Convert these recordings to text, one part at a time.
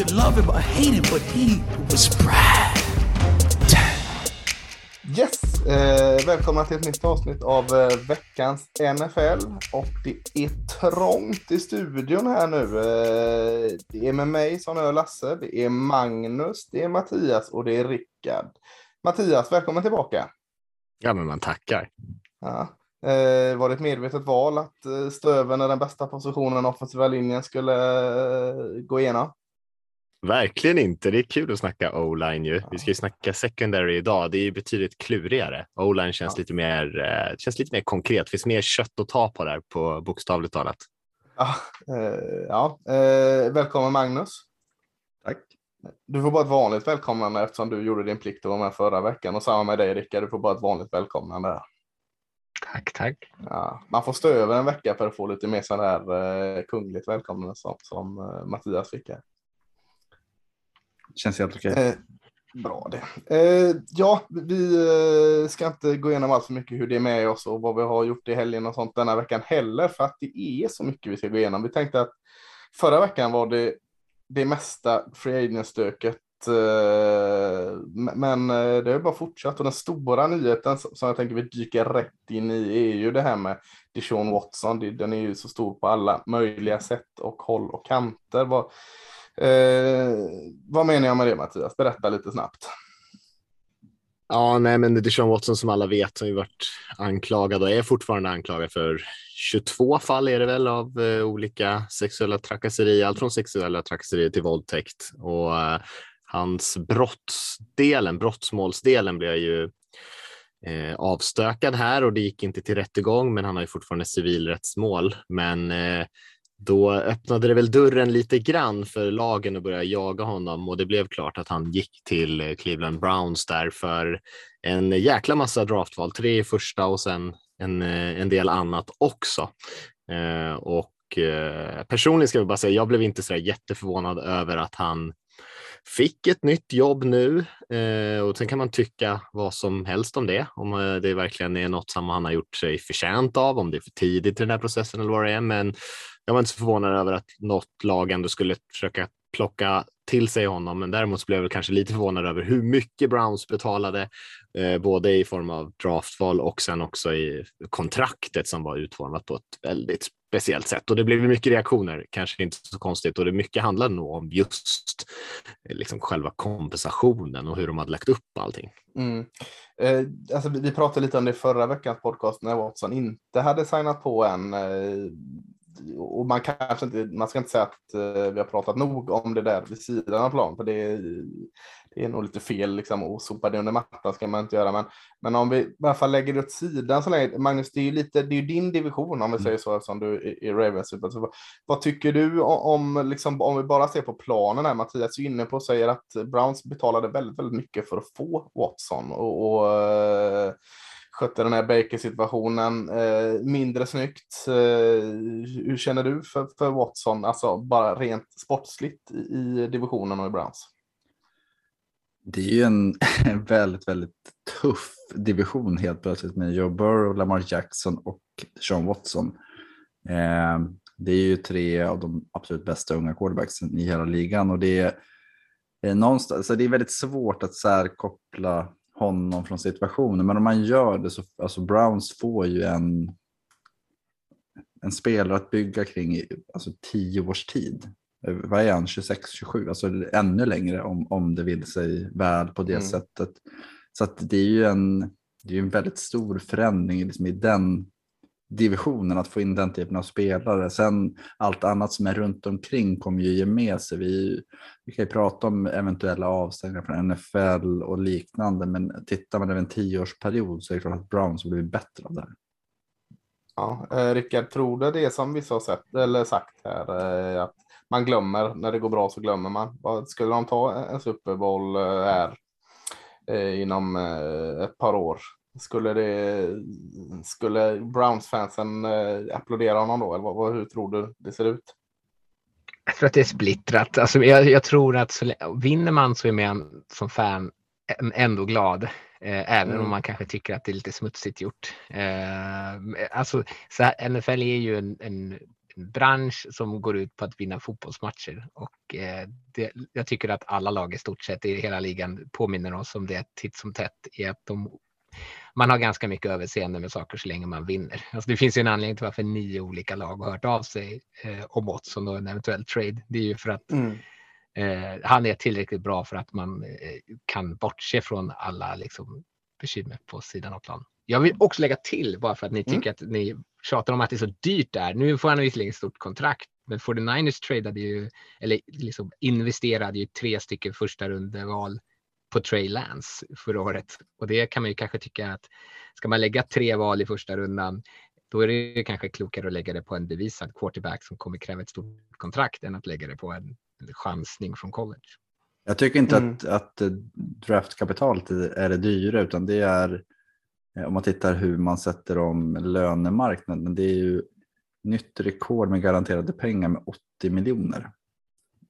Could love him or hate him, but he was Brad. Yes, eh, välkomna till ett nytt avsnitt av eh, veckans NFL. Och det är trångt i studion här nu. Eh, det är med mig som är Lasse, det är Magnus, det är Mattias och det är Rickard. Mattias, välkommen tillbaka. Ja, men man tackar. Ja. Eh, var det ett medvetet val att eh, Stöven är den bästa positionen offensiva linjen skulle eh, gå igenom? Verkligen inte. Det är kul att snacka o-line ju. Vi ska ju snacka secondary idag. Det är ju betydligt klurigare. O-line känns, Ja. lite mer, eh, känns lite mer konkret. Det finns mer kött att ta på där på bokstavligt talat. Ja, eh, ja. Eh, välkommen Magnus. Tack. Du får bara ett vanligt välkomnande eftersom du gjorde din plikt att vara med förra veckan och samma med dig Rickard. Du får bara ett vanligt välkomnande. här. Tack, tack. Ja, man får stå över en vecka för att få lite mer sån här eh, kungligt välkomnande som, som eh, Mattias fick här. Känns helt okej. Eh, bra det. Eh, ja, vi eh, ska inte gå igenom allt för mycket hur det är med oss och vad vi har gjort i helgen och sånt denna veckan heller för att det är så mycket vi ska gå igenom. Vi tänkte att förra veckan var det det mesta free agent-stöket eh, men eh, det har bara fortsatt och den stora nyheten som jag tänker vi dyker rätt in i är ju det här med Deshaun Watson. Den är ju så stor på alla möjliga sätt och håll och kanter. Vad, eh, vad menar jag med det Mattias? Berätta lite snabbt. Ja, nej, men Deshaun Watson som alla vet har ju varit anklagad och är fortfarande anklagad för 22 fall är det väl av eh, olika sexuella trakasserier, allt från sexuella trakasserier till våldtäkt. Och eh, hans brottsdelen, brottsmålsdelen blev ju eh, avstökad här och det gick inte till rättegång, men han har ju fortfarande civilrättsmål. Men eh, då öppnade det väl dörren lite grann för lagen att börja jaga honom och det blev klart att han gick till eh, Cleveland Browns där för en jäkla massa draftval, tre i första och sen en, eh, en del annat också. Eh, och eh, personligen ska jag bara säga, jag blev inte så jätteförvånad över att han fick ett nytt jobb nu eh, och sen kan man tycka vad som helst om det, om eh, det verkligen är något som han har gjort sig förtjänt av, om det är för tidigt i den här processen eller vad det är. Men jag var inte så förvånad över att något lag ändå skulle försöka plocka till sig honom, men däremot så blev jag väl kanske lite förvånad över hur mycket Browns betalade, eh, både i form av draftval och sen också i kontraktet som var utformat på ett väldigt speciellt sätt. Och det blev mycket reaktioner, kanske inte så konstigt, och det mycket handlade nog om just eh, liksom själva kompensationen och hur de hade lagt upp allting. Mm. Eh, alltså, vi vi pratade lite om det i förra veckans podcast när Watson inte hade signat på än. Och man kanske inte, man ska inte säga att eh, vi har pratat nog om det där vid sidan av plan, för det är, det är nog lite fel liksom att sopa det under mattan ska man inte göra. Men, men om vi i alla fall lägger det åt sidan så länge, Magnus, det är ju lite, det är din division om vi säger så, som du är i Ravens. Så vad, vad tycker du om, om, liksom, om vi bara ser på planen här, Mattias är inne på och säger att Browns betalade väldigt, väldigt mycket för att få Watson och, och eh, skötte den här Baker-situationen eh, mindre snyggt. Eh, hur känner du för, för Watson, alltså bara rent sportsligt i, i divisionen och i Browns? Det är ju en väldigt, väldigt tuff division helt plötsligt med Joe Burrow, Lamar Jackson och Sean Watson. Eh, det är ju tre av de absolut bästa unga quarterbacksen i hela ligan och det är, eh, någonstans, så det är väldigt svårt att särkoppla honom från situationen. Men om man gör det så, alltså Browns får ju en, en spelare att bygga kring i alltså tio års tid. Eh, Vad är han, 26-27, alltså ännu längre om, om det vill sig väl på det Mm. sättet. Så det är ju en, det är en väldigt stor förändring liksom i den divisionen att få in den typen av spelare. Sen allt annat som är runt omkring kommer ju ge med sig. Vi, vi kan ju prata om eventuella avstängningar från NFL och liknande, men tittar man över en tioårsperiod så är det klart att Browns har blivit bättre av det här. Ja, eh, Rickard, tror du det som vissa har sett, eller sagt här, eh, att man glömmer. När det går bra så glömmer man. Skulle de ta en Super Bowl eh, här eh, inom eh, ett par år skulle, det, skulle Browns-fansen applådera honom då? Eller vad, hur tror du det ser ut? Jag tror att det är splittrat. Alltså, jag, jag tror att så, vinner man så är man som fan ändå glad. Eh, även mm. om man kanske tycker att det är lite smutsigt gjort. Eh, alltså, så här, NFL är ju en, en, en, bransch som går ut på att vinna fotbollsmatcher och eh, det, jag tycker att alla lag i stort sett i hela ligan påminner oss om det titt som tätt i att de man har ganska mycket överseende med saker så länge man vinner. Alltså det finns ju en anledning till varför nio olika lag har hört av sig eh, om Watson och en eventuell trade. Det är ju för att mm. eh, han är tillräckligt bra för att man eh, kan bortse från alla liksom, bekymmer på sidan av plan. Jag vill också lägga till bara för att ni mm. tycker att ni tjatar om att det är så dyrt där. Nu får han visserligen ett stort kontrakt, men 49ers tradade ju eller liksom investerade ju tre stycken första rundeval på Trey Lance förra året. Och det kan man ju kanske tycka att ska man lägga tre val i första rundan, då är det kanske klokare att lägga det på en bevisad quarterback som kommer kräva ett stort kontrakt än att lägga det på en, en chansning från college. Jag tycker inte mm. att, att draftkapitalet är det dyra, utan det är eh, om man tittar hur man sätter om lönemarknaden. Det är ju nytt rekord med garanterade pengar med 80 miljoner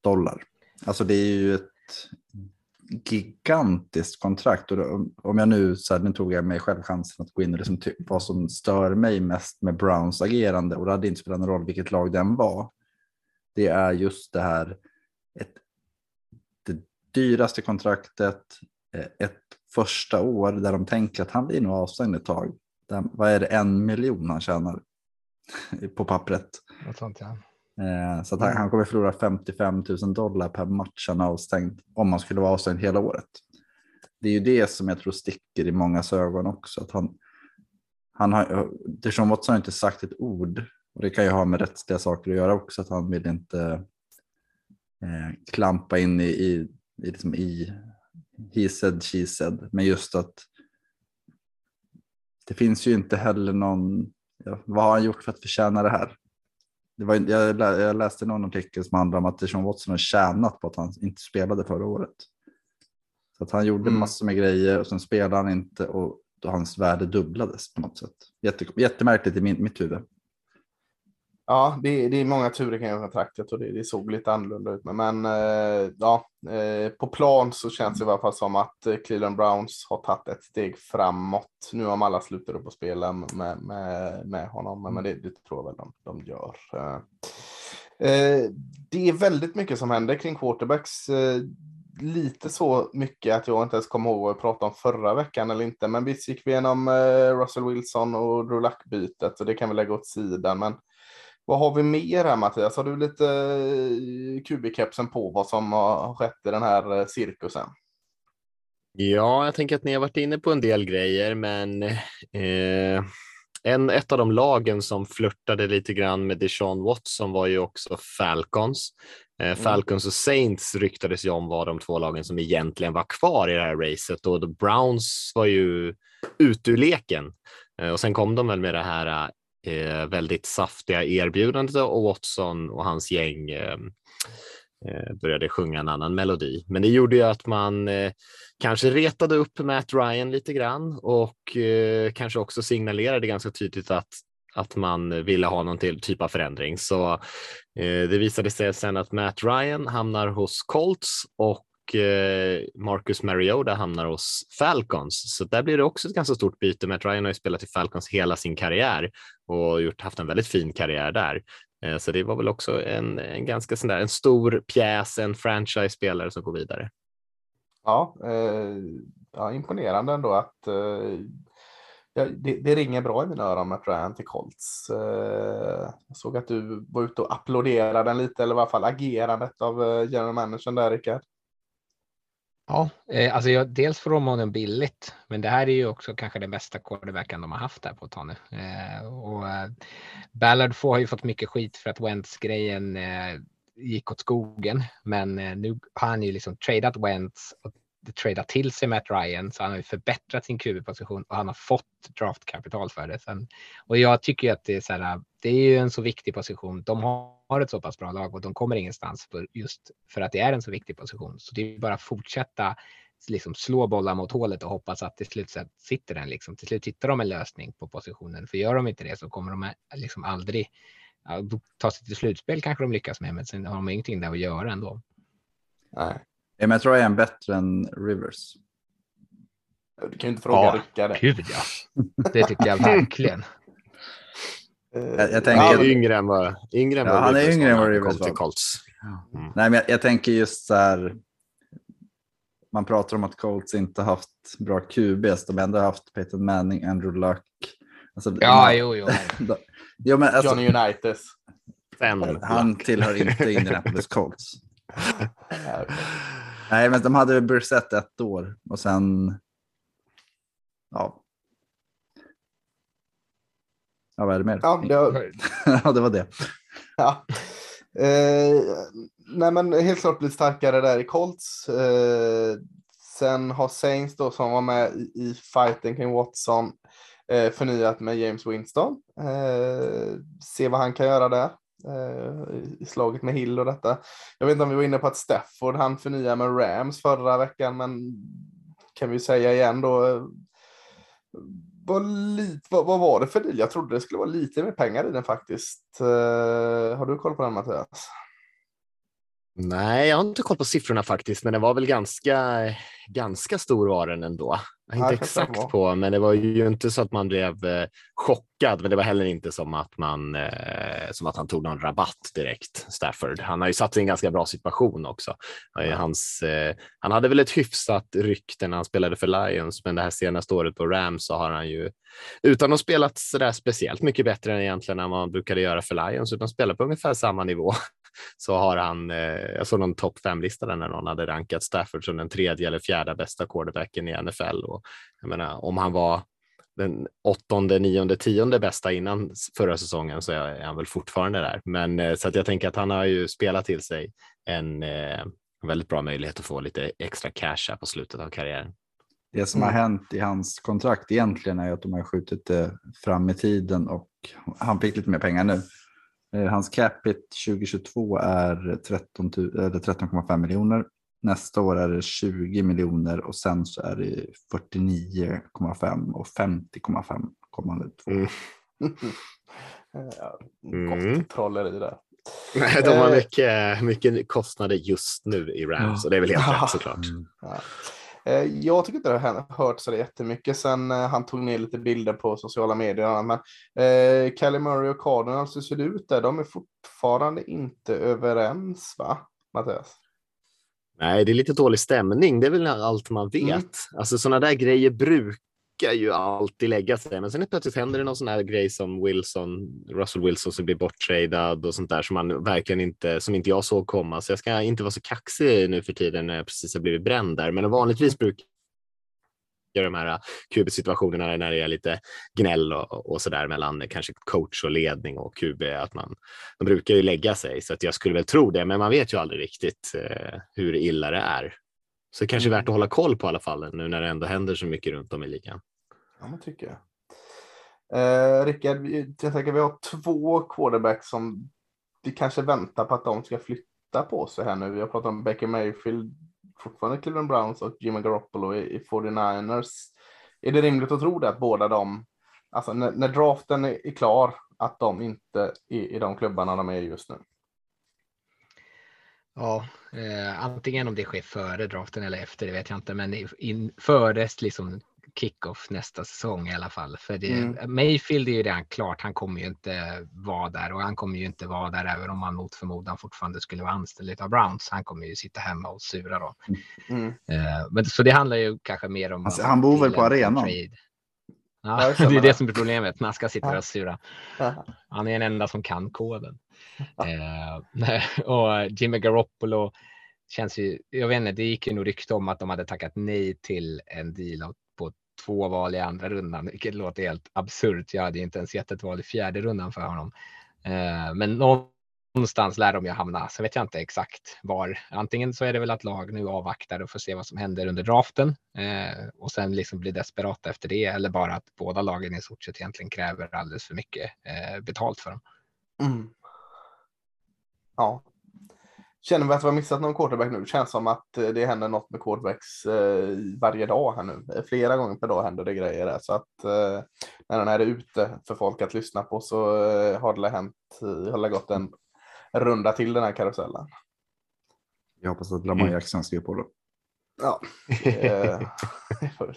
dollar. Alltså det är ju ett gigantiskt kontrakt. Och då, om jag nu, så här, nu tog jag mig själv chansen att gå in och liksom typ vad som stör mig mest med Browns agerande, och det hade inte spelat någon roll vilket lag den var, det är just det här, ett, det dyraste kontraktet, eh, ett första år där de tänker att han blir nog avstängd ett tag. Där, vad är det, en miljon han tjänar på pappret? Något sånt, ja. Eh, så att han, han kommer förlora 55 000 dollar per match han är avstängd om han skulle vara avstängd hela året. Det är ju det som jag tror sticker i många ögon också. Att han, han har, Deshaun Watson har inte sagt ett ord och det kan ju ha med rättsliga saker att göra också. Att han vill inte eh, klampa in i, i, i, liksom i he said, she said. Men just att det finns ju inte heller någon, ja, vad har han gjort för att förtjäna det här? Det var, jag, jag läste någon artikel som handlade om att Deshaun Watson har tjänat på att han inte spelade förra året. Så att han gjorde mm. massor med grejer och sen spelade han inte och hans värde dubblades på något sätt. Jätte, jättemärkligt i min, mitt huvud. Ja, det, det är många turer kring kontraktet och det, det såg lite annorlunda ut. Men eh, ja, eh, på plan så känns det i alla fall som att eh, Cleveland Browns har tagit ett steg framåt. Nu har alla slutat upp och spela med, med, med honom, men det, det tror jag väl de, de gör. Eh, eh, det är väldigt mycket som händer kring quarterbacks. Lite så mycket att jag inte ens kommer ihåg vad vi pratade om förra veckan eller inte. Men visst gick vi igenom Russell Wilson och Drew Luck-bytet och det kan vi lägga åt sidan. Men vad har vi mer här Mattias? Har du lite eh, kubikepsen på vad som har skett i den här eh, cirkusen? Ja, jag tänker att ni har varit inne på en del grejer, men eh, en, ett av de lagen som flörtade lite grann med Deshaun Watson var ju också Falcons. Eh, mm. Falcons och Saints ryktades ju om var de två lagen som egentligen var kvar i det här racet och Browns var ju ute ur leken. Eh, och sen kom de väl med det här eh, väldigt saftiga erbjudandet och Watson och hans gäng eh, eh, började sjunga en annan melodi. Men det gjorde ju att man eh, kanske retade upp Matt Ryan lite grann och eh, kanske också signalerade ganska tydligt att att man ville ha någon till typ av förändring. Så eh, det visade sig sen att Matt Ryan hamnar hos Colts och och eh, Marcus Mariota hamnar hos Falcons. Så där blir det också ett ganska stort byte. Matt Ryan har ju spelat i Falcons hela sin karriär och gjort, haft en väldigt fin karriär där. Eh, så det var väl också en, en ganska sån där, en stor pjäs, en franchise-spelare som går vidare. Ja, eh, ja imponerande ändå att eh, det, det, ringer bra i mina öron med Ryan till Colts. Eh, jag såg att du var ute och applåderade den lite, eller i alla fall agerandet av eh, general managern där, Rickard. Ja, eh, alltså jag, dels får de honom billigt, men det här är ju också kanske den bästa quarterbacken de har haft där på ett tag nu. Eh, och eh, Ballard får, har ju fått mycket skit för att Wentz-grejen eh, gick åt skogen, men eh, nu har han ju liksom tradat Wentz och tradat till sig Matt Ryan, så han har ju förbättrat sin QB-position och han har fått draftkapital för det. Sen, och jag tycker ju att det är så här, det är ju en så viktig position. De har har ett så pass bra lag och de kommer ingenstans för just för att det är en så viktig position. Så det är bara att fortsätta liksom slå bollar mot hålet och hoppas att till slut sitter den liksom. Till slut hittar de en lösning på positionen. För gör de inte det så kommer de liksom aldrig ja, ta sig till slutspel kanske de lyckas med, men sen har de ingenting där att göra ändå. Nej. Men jag tror jag är en bättre än Rivers. Du kan ju inte fråga ja, Rickard. Gud ja. Det tycker jag verkligen. Jag, jag tänker... Han är yngre än vad, yngre än ja, han är yngre än vad Rivers var. Colts. Mm. Nej, men jag, jag, tänker just så här. Man pratar om att Colts inte haft bra QBs. De har ändå haft Peyton Manning, Andrew Luck. Alltså, ja, man, jo, jo. jo men alltså, Johnny Unitas. Han tillhör inte Indianapolis Colts. Nej, men de hade Brissett ett år och sen ja. Ja, vad är det mer? Ja, det, var... ja, det var det. Ja. Eh, nej, men helt klart blivit starkare där i Colts. Eh, sen har Saints då som var med i, i fighten kring Watson eh, förnyat med James Winston. Eh, se vad han kan göra där eh, i slaget med Hill och detta. Jag vet inte om vi var inne på att Stafford han förnyade med Rams förra veckan, men kan vi säga igen då var lite, vad, vad, var det för deal? Jag trodde det skulle vara lite mer pengar i den faktiskt. Uh, har du koll på den Mattias? Nej, jag har inte koll på siffrorna faktiskt, men det var väl ganska, ganska stor var den ändå. Jag inte exakt på, men det var ju inte så att man blev eh, chockad, men det var heller inte som att man eh, som att han tog någon rabatt direkt. Stafford. Han har ju satt sig i en ganska bra situation också. Hans, eh, han hade väl ett hyfsat rykte när han spelade för Lions, men det här senaste året på Rams så har han ju utan att spelat så där speciellt mycket bättre än egentligen när man brukade göra för Lions, utan spelat på ungefär samma nivå så har han, eh, jag såg någon topp fem-lista där när någon hade rankat Stafford som den tredje eller fjärde bästa quarterbacken i NFL. Och jag menar, om han var den åttonde, nionde, tionde bästa innan förra säsongen så är han väl fortfarande där. Men eh, så att jag tänker att han har ju spelat till sig en, eh, väldigt bra möjlighet att få lite extra cash här på slutet av karriären. Det som har mm. hänt i hans kontrakt egentligen är att de har skjutit det fram i tiden och han fick lite mer pengar nu. Eh, hans capita 2022 är 13,5 miljoner. Nästa år är det 20 miljoner och sen så är det 49,5 och 50,5 kommande två. Mm. ja, gott mm. trolleri där. Nej, de har eh. mycket, mycket kostnader just nu i Rams och det är väl helt rätt såklart. Mm. Ja. Eh, jag tycker inte det har hört så jättemycket sen eh, han tog ner lite bilder på sociala medier. Men eh, Kelly Murray och Cardinals, hur ser det ut där? De är fortfarande inte överens, va, Mattias? Nej, det är lite dålig stämning. Det är väl allt man vet. Mm. Alltså sådana där grejer brukar brukar ju alltid lägga sig, men sen plötsligt händer det någon sån här grej som Wilson, Russell Wilson som blir borttradad och sånt där som man verkligen inte, som inte jag såg komma. Så jag ska inte vara så kaxig nu för tiden när jag precis har blivit bränd där, men vanligtvis brukar de här äh, QB-situationerna när det är lite gnäll och, och så där mellan kanske coach och ledning och QB, att man, de brukar ju lägga sig så att jag skulle väl tro det, men man vet ju aldrig riktigt eh, hur illa det är. Så det kanske är värt att hålla koll på i alla fall nu när det ändå händer så mycket runt om i ligan. Ja, men tycker jag. Eh, Rickard, jag tänker vi har två quarterbacks som vi kanske väntar på att de ska flytta på sig här nu. Vi har pratat om Baker Mayfield, fortfarande Cleveland Browns och Jimmy Garoppolo i, i 49ers. Är det rimligt att tro det att båda de, alltså när, när draften är, är, klar, att de inte är i de klubbarna de är just nu? Ja, eh, antingen om det sker före draften eller efter, det vet jag inte, men in, före liksom kickoff nästa säsong i alla fall. För det, mm. Mayfield är ju redan klart. Han kommer ju inte vara där och han kommer ju inte vara där även om han mot förmodan fortfarande skulle vara anställd av Browns. Han kommer ju sitta hemma och sura då. Mm. Uh, men så det handlar ju kanske mer om. Alltså, han bor väl på arenan? Ja, det är det som är problemet. Man ska sitta och sura. Han är den enda som kan koden. Uh, och Jimmy Garoppolo känns ju, jag vet inte, det gick ju nog rykte om att de hade tackat nej till en deal på två val i andra rundan, vilket låter helt absurt. Jag hade inte ens gett ett val i fjärde rundan för honom. Eh, men någonstans lär de ju hamna. Så vet jag inte exakt var. Antingen så är det väl att lag nu avvaktar och får se vad som händer under draften eh, och sen liksom blir desperata efter det eller bara att båda lagen i stort sett egentligen kräver alldeles för mycket eh, betalt för dem. Mm. ja. Känner vi att vi har missat någon quarterback nu? Känns som att eh, det händer något med quarterbacks eh, varje dag här nu. Eh, Flera gånger per dag händer det grejer där. Så att när den här är ute för folk att lyssna på så har det hänt, har det gått en runda till den här karusellen. Jag hoppas att Lamar Mm. Jackson skriver på det. Ja. eh,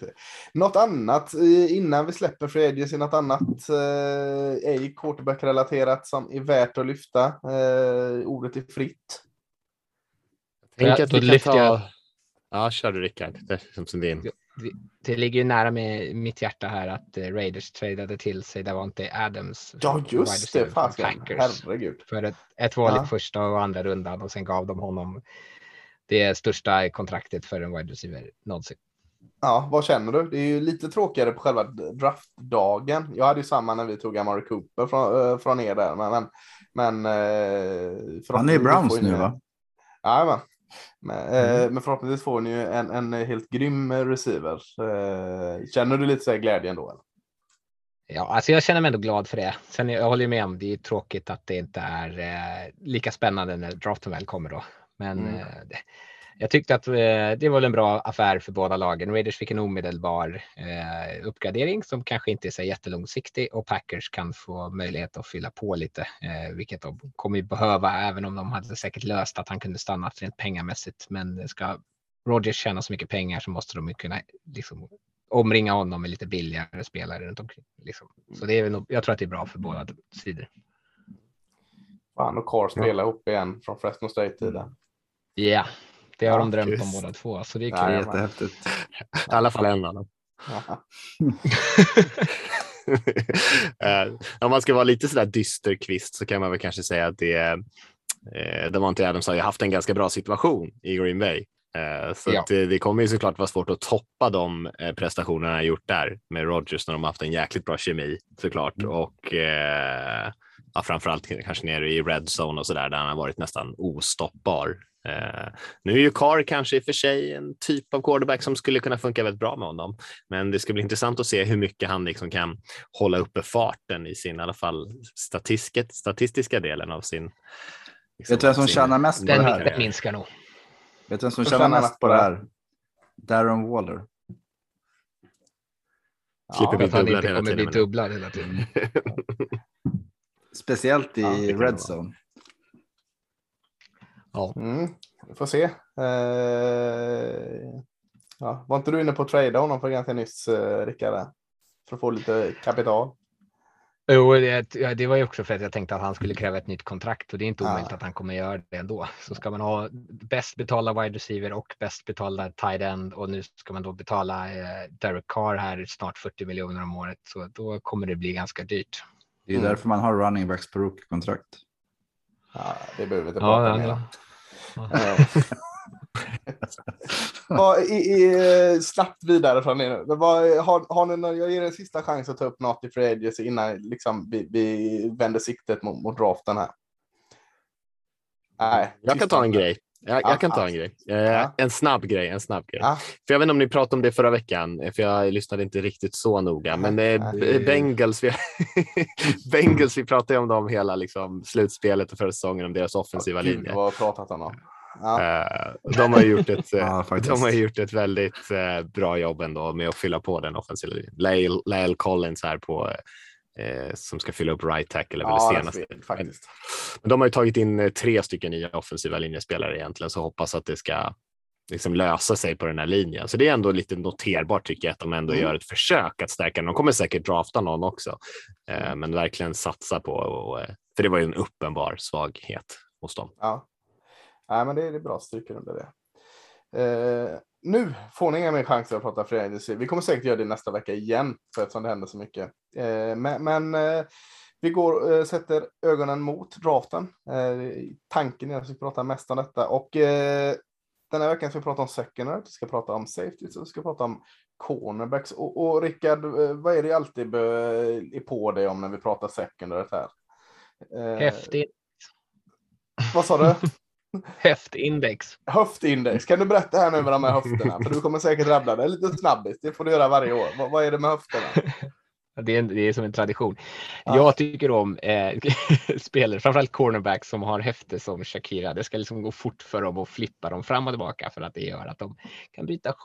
något annat innan vi släpper free agency, något annat eh, ej quarterback-relaterat som är värt att lyfta? Eh, ordet är fritt. Tänk Ja, att då vi kan ta... jag- Ja, kör du Rickard. Det är som din. Det ligger ju nära med mitt hjärta här att eh, Raiders tradade till sig Davante Adams. Ja, just det. Packers Herregud. För ett, ett val Ja. i första och andra rundan och sen gav de honom det största kontraktet för en wide receiver någonsin. Ja, vad känner du? Det är ju lite tråkigare på själva draftdagen. Jag hade ju samma när vi tog Amari Cooper från, eh, från er där. Men, men, men eh, Han är Browns nu va? Ja, men. Eh, Mm. men förhoppningsvis får ni ju en, en helt grym receiver. Eh, känner du lite så här glädjen då? Eller? Ja, alltså jag känner mig ändå glad för det. Sen jag håller ju med om det är tråkigt att det inte är eh, lika spännande när draften väl kommer då. Men Mm. det, jag tyckte att eh, det var väl en bra affär för båda lagen. Raiders fick en omedelbar eh, uppgradering som kanske inte är så jättelångsiktig och Packers kan få möjlighet att fylla på lite, eh, vilket de kommer ju behöva, även om de hade säkert löst att han kunde stanna rent pengamässigt. Men ska Rogers tjäna så mycket pengar så måste de ju kunna liksom, omringa honom med lite billigare spelare runt omkring. Liksom. Så det är väl nog, jag tror att det är bra för båda sidor. Fan, och Carr spelar ihop igen från Fresno State-tiden. Ja, det har Ja, de drömt om just. båda två, så det är Ja, kul. Det är ja. jättehäftigt. I alla fall en annan. Ja. Eh, Om man ska vara lite sådär dyster kvist så kan man väl kanske säga att det är eh, Davante Adams har ju haft en ganska bra situation i Green Bay. Eh, Så Ja. det, det kommer ju såklart vara svårt att toppa de prestationerna han gjort där med Rodgers när de har haft en jäkligt bra kemi såklart. Mm. Och eh, ja, framförallt kanske nere i red zone och sådär där han har varit nästan ostoppbar. Eh, nu är ju Carr kanske i och för sig en typ av quarterback som skulle kunna funka väldigt bra med honom. Men det ska bli intressant att se hur mycket han liksom kan hålla uppe farten i sin i alla fall statistiska, statistiska delen av sin. liksom, Vet du vem som sin- tjänar mest på Den, det här? den minskar nog. Vet du vem som tjänar mest på det här? Darren Waller. Slipper bli dubblad hela bli tiden. men- dubblad hela tiden. Speciellt i Ja, red zone. Ja. Mm, vi får se. Eh, ja, var inte du inne på att trada honom för ganska nyss, eh, Rickard? För att få lite kapital. Jo, det, det var ju också för att jag tänkte att han skulle kräva ett nytt kontrakt och det är inte Ja. omöjligt att han kommer göra det ändå. Så ska man ha bäst betalda wide receiver och bäst betalda tight end och nu ska man då betala eh, Derek Carr här snart 40 miljoner om året så då kommer det bli ganska dyrt. Det är Mm. därför man har running backs på rookie-kontrakt. Ja, det behöver vi inte Ja, prata ja, mer ja. om. Eh, ja, i, i, snabbt vidare från vad- Har, har ni, någon- jag ger er en sista chans att ta upp något i Free Agency innan liksom, vi, vi vänder siktet mot, mot draften här. Nej, Jag kan ta en grej. Jag, Ja, jag kan ta en grej. Eh, Ja. En snabb grej. En snabb grej. Ja. För jag vet inte om ni pratade om det förra veckan, eh, för jag lyssnade inte riktigt så noga. Men eh. B- Bengals, vi, Bengals, vi pratade om dem hela liksom, slutspelet och förra säsongen, om deras offensiva Gud, linje. vad har pratat om dem. Ja. Eh, de har gjort ett, de har gjort ett väldigt eh, bra jobb ändå med att fylla på den offensiva linjen. Lael Collins här på eh, som ska fylla upp right tackle väl Ja, senaste. faktiskt. Men de har ju tagit in eh, tre stycken nya offensiva linjespelare egentligen, så hoppas att det ska liksom lösa sig på den här linjen. Så det är ändå lite noterbart tycker jag att de ändå Mm. gör ett försök att stärka. De kommer säkert drafta någon också, eh, men verkligen satsa på, och, eh, för det var ju en uppenbar svaghet hos dem. Ja. Nej, men det är, det är bra stryker under det. Eh, nu får ni inga mer chanser att prata Free Agency. Vi kommer säkert göra det nästa vecka igen, för eftersom det händer så mycket. Eh, men men eh, vi går, eh, sätter ögonen mot draften. Tanken är att vi ska prata mest om detta. Och den här veckan ska vi prata om secondary, vi ska prata om safety, vi ska prata om cornerbacks. Och, och Rickard, vad är det alltid är på dig om när vi pratar secondary här? Eh, Häftig, Vad sa du? häftindex. Höftindex. Kan du berätta här nu med de här höfterna? För du kommer säkert rabbla det lite snabbis. Det får du göra varje år. Vad, vad är det med höfterna? Det är, det är som en tradition. Ja. Jag tycker om eh, spelare, framförallt cornerbacks som har häfte som Shakira. Det ska liksom gå fort för dem att flippa dem fram och tillbaka för att det gör att de kan byta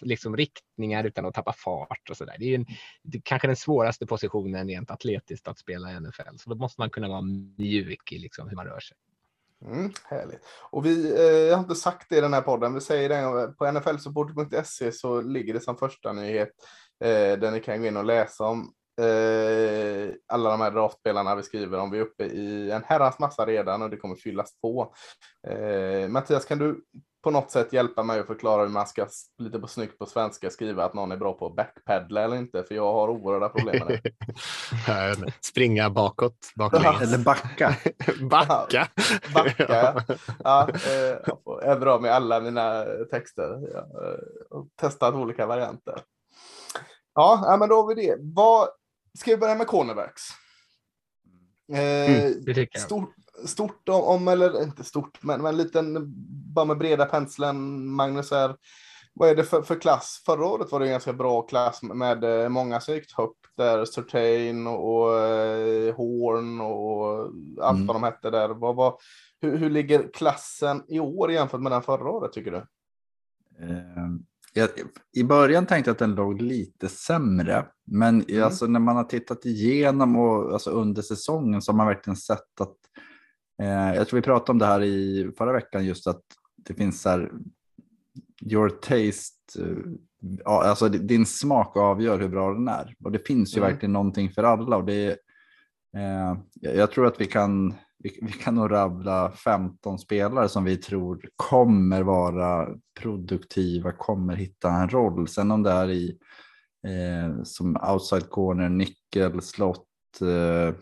liksom, riktningar utan att tappa fart och så där. Det är, en, det är kanske den svåraste positionen rent atletiskt att spela i NFL, så då måste man kunna vara mjuk i liksom hur man rör sig. Mm, härligt. Och vi, eh, jag har inte sagt det i den här podden, vi säger det eh, på nflsupporter.se så ligger det som första nyhet eh, där ni kan gå in och läsa om eh, alla de här draftspelarna vi skriver om. Vi är uppe i en herrans massa redan och det kommer fyllas på. Eh, Mattias, kan du på något sätt hjälpa mig att förklara hur man ska lite på snyggt på svenska skriva att någon är bra på att backpedla eller inte? För jag har oerhörda problem med det. Springa bakåt, baklänges. Eller backa. Backa. Backa, ja. ja eh, jag om i alla mina texter. Jag har eh, testat olika varianter. Ja, men då har vi det. Vad, ska vi börja med cornerbacks? Eh, jag. stort, stort om, om, eller inte stort, men, men en liten, bara med breda penseln, Magnus, är, vad är det för, för klass? Förra året var det en ganska bra klass med eh, många som gick högt där, Surtain och, och eh, Horn och allt Mm. vad de hette där. Vad, vad, hur, hur ligger klassen i år jämfört med den förra året tycker du? Eh, jag, I början tänkte jag att den låg lite sämre, men Mm. alltså, när man har tittat igenom och alltså, under säsongen så har man verkligen sett att, jag tror vi pratade om det här i förra veckan, just att det finns så här, your taste, eh, ja, alltså di- din smak avgör hur bra den är. Och det finns ju Mm. verkligen någonting för alla. Och det eh, jag jag tror att vi kan, vi, vi kan nog rabbla 15 spelare som vi tror kommer vara produktiva, kommer hitta en roll. Sen om det är i eh, som outside corner, nickel, slott, eh,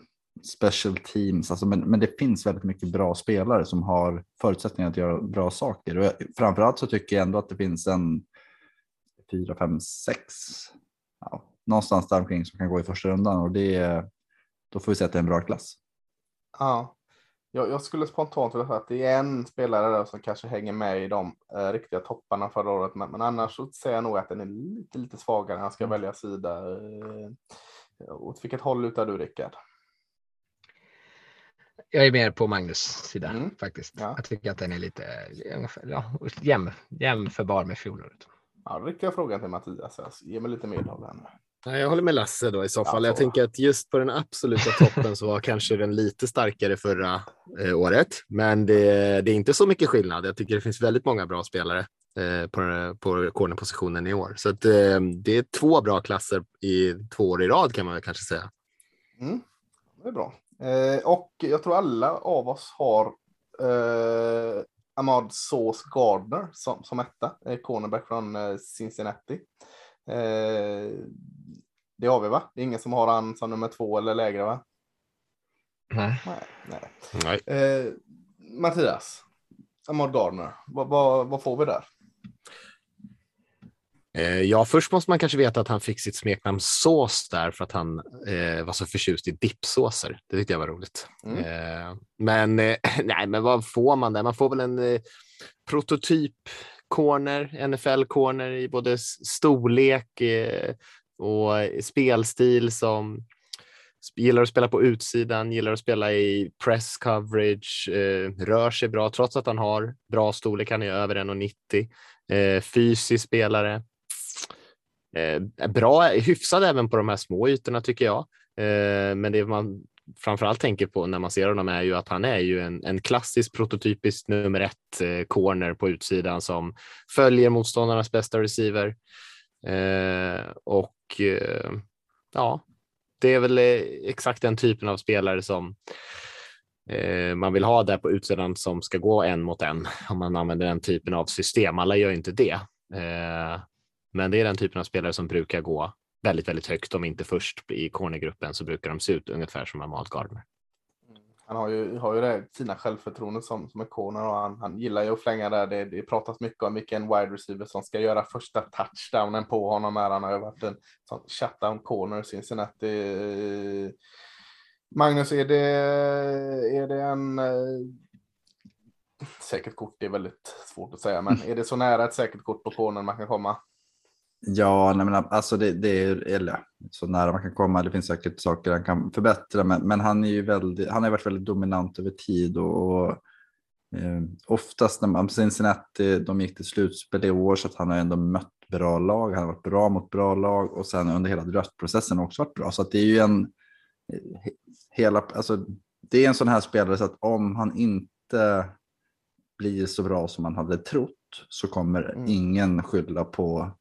special teams. Alltså, men, men det finns väldigt mycket bra spelare som har förutsättningar att göra bra saker. Och jag, framförallt så tycker jag ändå att det finns en fyra, fem, sex, ja, någonstans där omkring som kan gå i första rundan. Och det, då får vi säga att det är en bra klass. Ja, jag, jag skulle spontant vilja säga att det är en spelare där som kanske hänger med i de eh, riktiga topparna förra året, men, men annars så säger jag nog att den är lite, lite svagare när han ska välja sida. Eh, åt vilket håll lutar du, Rickard? Jag är mer på Magnus sida Mm. faktiskt. Ja. Jag tycker att den är lite eh, ja, jäm, jämförbar med fjolåret. Ja, då riktar jag frågan till Mattias. Ge mig lite här nu. Ja, jag håller med Lasse då i så fall. Ja, jag tänker att just på den absoluta toppen så var kanske den lite starkare förra eh, året. Men det, det är inte så mycket skillnad. Jag tycker det finns väldigt många bra spelare eh, på, på cornerpositionen i år. Så att, eh, det är två bra klasser i två år i rad kan man väl kanske säga. Mm, det är bra. Eh, och jag tror alla av oss har eh, Ahmad Sauce Gardner som, som etta, eh, cornerback från eh, Cincinnati. Eh, det har vi va? Det är ingen som har han som nummer två eller lägre va? Nej. Nej. nej. Nej. Eh, Mattias, Ahmad Gardner, vad, vad, vad får vi där? Eh, ja, först måste man kanske veta att han fick sitt smeknamn Sås där för att han eh, var så förtjust i dippsåser. Det tyckte jag var roligt. Mm. Eh, men eh, nej, men vad får man där? Man får väl en eh, prototyp corner, NFL corner i både storlek eh, och spelstil som gillar att spela på utsidan, gillar att spela i press coverage, rör sig bra trots att han har bra storlek. Han är över 1,90. Eh, fysisk spelare. Eh, bra, hyfsad även på de här små ytorna tycker jag. Eh, men det man framförallt tänker på när man ser honom är ju att han är ju en, en klassisk prototypisk nummer ett eh, corner på utsidan som följer motståndarnas bästa receiver. Eh, och eh, ja, det är väl eh, exakt den typen av spelare som eh, man vill ha där på utsidan som ska gå en mot en om man använder den typen av system. Alla gör ju inte det. Eh, men det är den typen av spelare som brukar gå väldigt, väldigt högt. Om inte först i cornergruppen så brukar de se ut ungefär som Ahmad Gardner. Han har ju, har ju det fina självförtroendet som, som en corner och han, han gillar ju att flänga där. Det, det pratas mycket om vilken wide receiver som ska göra första touchdownen på honom. Är han har ju varit en sån shutdown corner Cincinnati. Magnus, är det, är det en eh, säkert kort? Det är väldigt svårt att säga, men är det så nära ett säkert kort på corner man kan komma? Ja, nej men alltså det, det är eller, så nära man kan komma. Det finns säkert saker han kan förbättra, men, men han är ju väldigt, han har varit väldigt dominant över tid och, och eh, oftast när man, Cincinnati, de gick till slutspel i år så att han har ändå mött bra lag. Han har varit bra mot bra lag och sen under hela draftprocessen också varit bra. Så att det är ju en eh, hela, alltså det är en sån här spelare så att om han inte blir så bra som man hade trott så kommer mm. ingen skylla på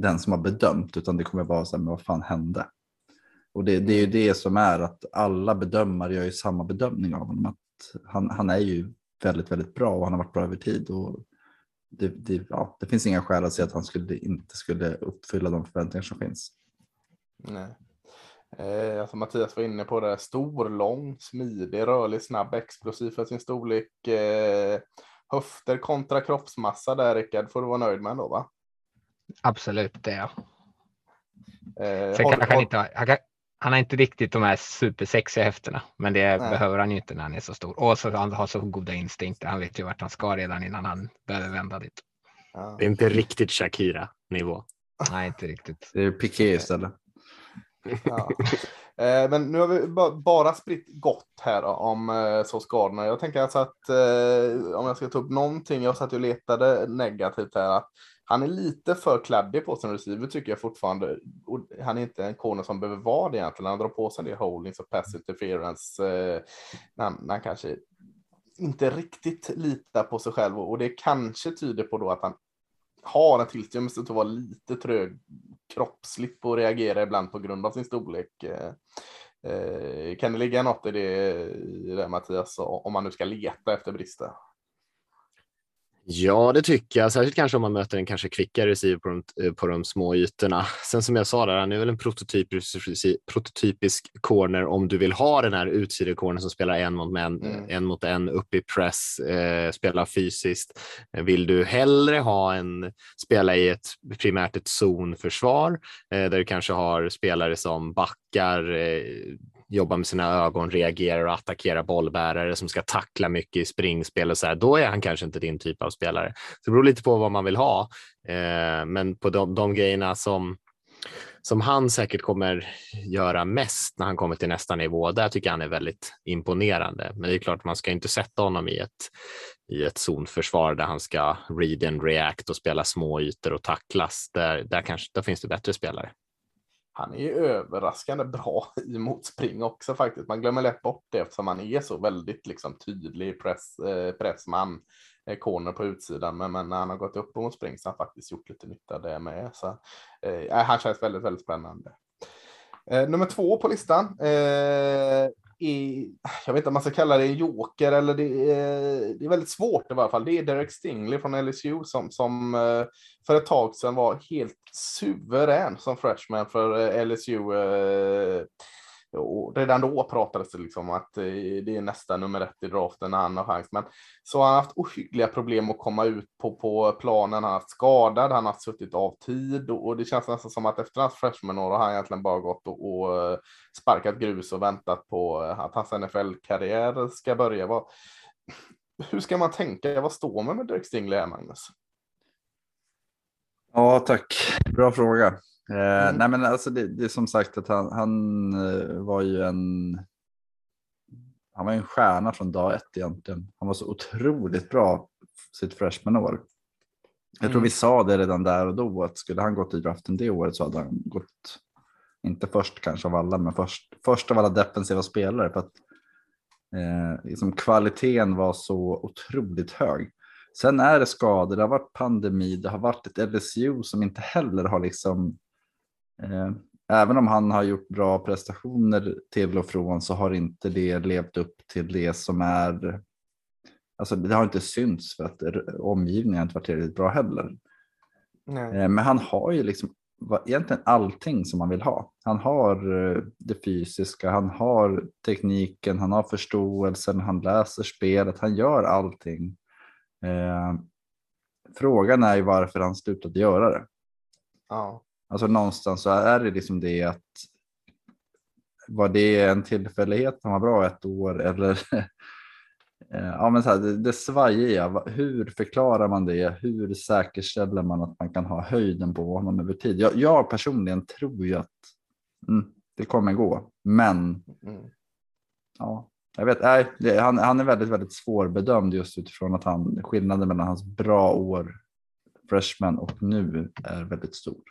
den som har bedömt, utan det kommer vara så här, men vad fan hände? Och det, det är ju mm. det som är att alla bedömare gör ju samma bedömning av honom. Att han, han är ju väldigt, väldigt bra och han har varit bra över tid. Och det, det, ja, det finns inga skäl att säga att han skulle, inte skulle uppfylla de förväntningar som finns. Nej. Eh, alltså Mattias var inne på det, stor, lång, smidig, rörlig, snabb, explosiv för sin storlek. Eh, höfter kontra kroppsmassa där Rickard, får du vara nöjd med ändå va? Absolut, det jag. Eh, Sen har, han, inte, han, kan, han har inte riktigt de här supersexiga häftena, men det nej. behöver han ju inte när han är så stor. Och så han har så goda instinkter. Han vet ju vart han ska redan innan han behöver vända dit. Ja. Det är inte riktigt Shakira-nivå. Nej, inte riktigt. Det är Piqué istället. Ja. Eh, men nu har vi bara spritt gott här om eh, så skadorna. Jag tänker alltså att eh, om jag ska ta upp någonting, jag satt och letade negativt här, att han är lite för kladdig på sin receiver tycker jag fortfarande. Och han är inte en corner som behöver vara det egentligen. Han drar på sig en del holdings och pass interference eh, när, han, när han kanske inte riktigt litar på sig själv och det kanske tyder på då att han har en tillstymmelse att vara lite trög kroppsligt på att reagera ibland på grund av sin storlek. Eh, eh, kan det ligga något i det, i det Mattias, om man nu ska leta efter brister? Ja, det tycker jag. Särskilt kanske om man möter en kanske kvickare receiver på de, eh, på de små ytorna. Sen som jag sa, där, han är väl en prototypisk, prototypisk corner om du vill ha den här utsidecornern som spelar en mot en, mm. en mot en upp i press, eh, spelar fysiskt. Vill du hellre ha en spela i ett primärt ett zonförsvar eh, där du kanske har spelare som backar eh, jobba med sina ögon, reagera och attackera bollbärare som ska tackla mycket i springspel och så här, då är han kanske inte din typ av spelare. Så det beror lite på vad man vill ha. Eh, men på de, de grejerna som som han säkert kommer göra mest när han kommer till nästa nivå. Där tycker jag han är väldigt imponerande. Men det är klart, man ska inte sätta honom i ett, i ett zonförsvar där han ska read and react och spela små ytor och tacklas. Där, där, kanske, där finns det bättre spelare han är ju överraskande bra i motspring också faktiskt. Man glömmer lätt bort det eftersom han är så väldigt liksom, tydlig press, eh, pressman, eh, corner på utsidan. Men, men, när han har gått upp på motspring så har han faktiskt gjort lite nytta där med. Så, eh, han känns väldigt, väldigt spännande. Eh, nummer två på listan eh, är, jag vet inte om man ska kalla det en joker eller det är, det är väldigt svårt i varje fall. Det är Derek Stingley från LSU som, som eh, för ett tag sedan var helt suverän som freshman för eh, LSU. Eh, och redan då pratades det liksom att eh, det är nästa nummer ett i draften när han har chans. Men så har han haft ohyggliga problem att komma ut på, på planen. Han har haft skadad, han har suttit av tid och, och det känns nästan som att efter hans freshman-år har han egentligen bara gått och, och eh, sparkat grus och väntat på eh, att hans NFL-karriär ska börja. Vad, hur ska man tänka? Vad står man med Dirk Stingley här, Magnus? Ja, tack. Bra fråga. Eh, mm. nej men alltså det, det, är som sagt att han, han eh, var ju en han var en stjärna från dag ett egentligen. Han var så otroligt bra sitt freshman-år. Jag mm. tror vi sa det redan där och då att skulle han gått i draften det året så hade han gått, inte först kanske av alla, men först, först av alla defensiva spelare. För att eh, liksom kvaliteten var så otroligt hög. Sen är det skador, det har varit pandemi, det har varit ett LSU som inte heller har liksom även om han har gjort bra prestationer till och från så har inte det levt upp till det som är. Alltså det har inte synts för att omgivningen inte varit tillräckligt bra heller. Nej. Eh, men han har ju liksom egentligen allting som man vill ha. Han har eh, det fysiska, han har tekniken, han har förståelsen, han läser spelet, han gör allting. frågan är ju varför han slutat göra det. Ja. Alltså någonstans så är det liksom det att var det en tillfällighet han var bra ett år eller Eh, ja, men så här, det, det svajiga, va- hur förklarar man det? Hur säkerställer man att man kan ha höjden på honom över tid? Jag, jag personligen tror ju att mm, det kommer gå, men Mm. ja, jag vet, nej, det, han, han är väldigt, väldigt svårbedömd just utifrån att han, skillnaden mellan hans bra år freshman och nu är väldigt stor.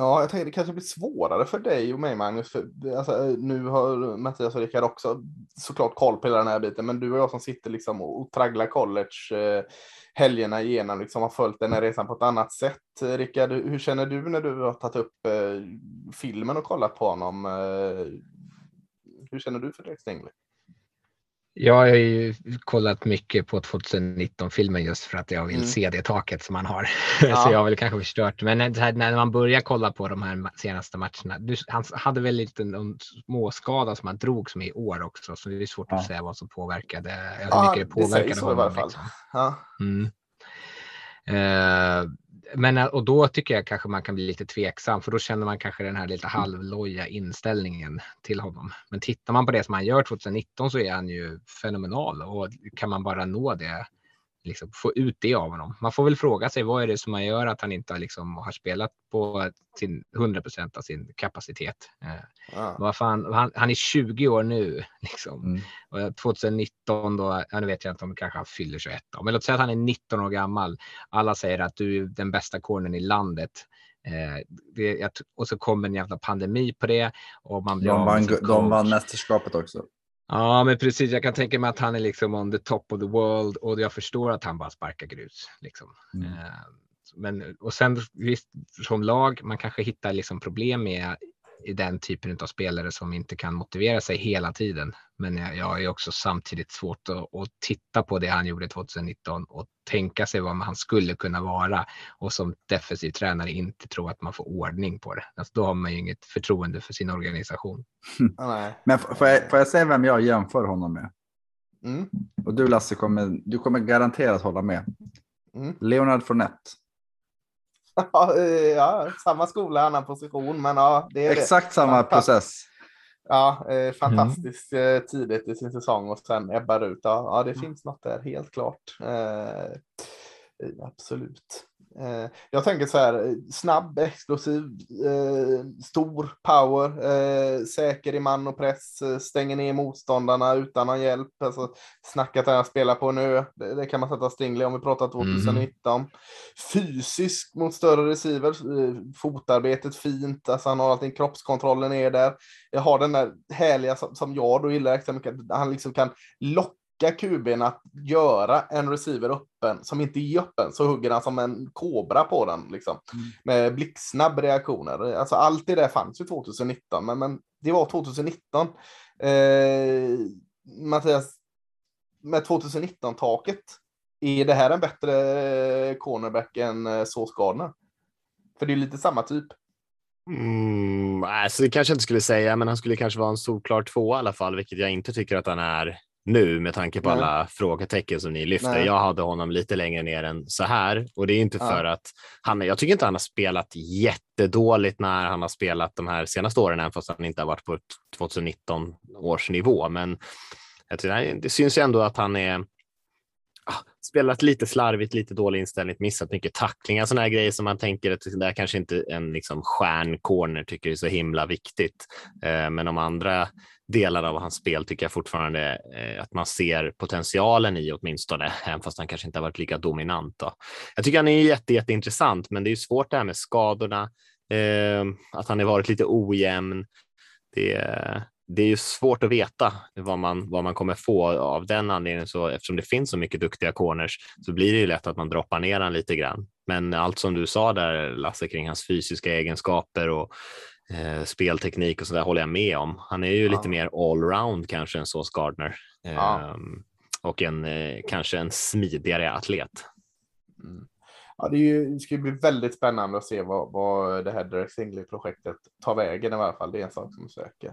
Ja, jag tänker det kanske blir svårare för dig och mig Magnus. För, alltså, eh, nu har Mattias och Rickard också såklart koll på hela den här biten, men du och jag som sitter liksom och, och tragglar college eh, helgerna igenom, liksom har följt den här resan på ett annat sätt. Rickard, hur känner du när du har tagit upp eh, filmen och kollat på honom? Eh, hur känner du för Drake Stingley? Jag har ju kollat mycket på 2019-filmen just för att jag vill Mm. se det taket som man har. Ja. så jag har väl kanske förstört. Men det här, när man börjar kolla på de här senaste matcherna. Du, han hade väl lite någon småskada som han drog som i år också. Så det är svårt Ja. att säga vad som påverkade. Hur Ja, mycket det det sägs påverkade så i varje honom. fall. Liksom. Ja. Mm. Eh, men eh, och då tycker jag kanske man kan bli lite tveksam för då känner man kanske den här lite halvloja inställningen till honom. Men tittar man på det som han gör 2019 så är han ju fenomenal och kan man bara nå det, liksom få ut det av honom. Man får väl fråga sig vad är det som man gör att han inte har, liksom, har spelat på sin 100% av sin kapacitet. Eh, Ja. vad fan, han, han är 20 år nu. Liksom. Mm. Och 2019 då, ja, nu vet jag inte om kanske han fyller 21 då, men låt säga att han är 19 år gammal. Alla säger att du är den bästa cornern i landet. Eh, det, och så kommer en jävla pandemi på det. Och man blir De vann, de vann mästerskapet också. Ja, men precis. Jag kan tänka mig att han är liksom on the top of the world och jag förstår att han bara sparkar grus. Liksom. Mm. Eh, Men, och sen visst, som lag, man kanske hittar liksom problem med i den typen av spelare som inte kan motivera sig hela tiden. Men jag, jag är också samtidigt svårt att, att titta på det han gjorde 2019 och tänka sig vad han skulle kunna vara och som defensiv tränare inte tro att man får ordning på det. Alltså, då har man ju inget förtroende för sin organisation. Nej. Men får jag, får jag säga vem jag jämför honom med? Mm. Och du Lasse, kommer, du kommer garanterat hålla med. Mm. Leonard Fournette. Ja, eh, ja, samma skola, annan position, men ja, det är det. Exakt samma Fantastiskt. process. Ja, eh, fantastiskt eh, tidigt i sin säsong och sen ebbar ut. Ja, ja det finns något där, helt klart. Eh, absolut. Eh, jag tänker så här, snabb, explosiv, eh, stor power, eh, säker i man och press, stänger ner motståndarna utan någon hjälp. Alltså, snackat där han spelar på nu, det, det kan man sätta Stingley om vi pratar 2019. Fysisk mot större receivers, fotarbetet fint, alltså han har allting, kroppskontrollen är där. Jag har den där härliga som, som jag då gillar extra mycket, att han liksom kan locka QB'n att göra en receiver öppen som inte är öppen, så hugger han som en kobra på den liksom. Med blixtsnabb reaktioner. Alltså allt det där fanns ju 2019, men, men det var 2019. Eh, Mattias, med 2019-taket, är det här en bättre cornerback än eh, Sauce Gardner? För det är lite samma typ. Mm, alltså det kanske jag inte skulle säga, men han skulle kanske vara en solklar två i alla fall, vilket jag inte tycker att han är nu med tanke på Nej. alla frågetecken som ni lyfter. Nej. Jag hade honom lite längre ner än så här och det är inte Ja. för att han, jag tycker inte han har spelat jättedåligt när han har spelat de här senaste åren, även fast han inte har varit på ett 2019 års nivå. Men nej, det syns ju ändå att han är ah, spelat lite slarvigt, lite dålig inställning, missat mycket tacklingar, sådana här grejer som man tänker att det där kanske inte en liksom stjärncorner tycker är så himla viktigt. Eh, men de andra delar av hans spel tycker jag fortfarande eh, att man ser potentialen i åtminstone, även fast han kanske inte har varit lika dominant. Då. Jag tycker han är jätte, jätteintressant, men det är ju svårt det här med skadorna, eh, att han har varit lite ojämn. Det, det är ju svårt att veta vad man, vad man kommer få av den anledningen. Så eftersom det finns så mycket duktiga corners så blir det ju lätt att man droppar ner han lite grann. Men allt som du sa där Lasse kring hans fysiska egenskaper och eh, spelteknik och så där håller jag med om. Han är ju Ja. lite mer allround kanske än så Gardner eh, Ja. och en eh, kanske en smidigare atlet. Ja, det, är ju, det ska bli väldigt spännande att se vad, vad det här Derek Stingley-projektet tar vägen i alla fall. Det är en sak som söker.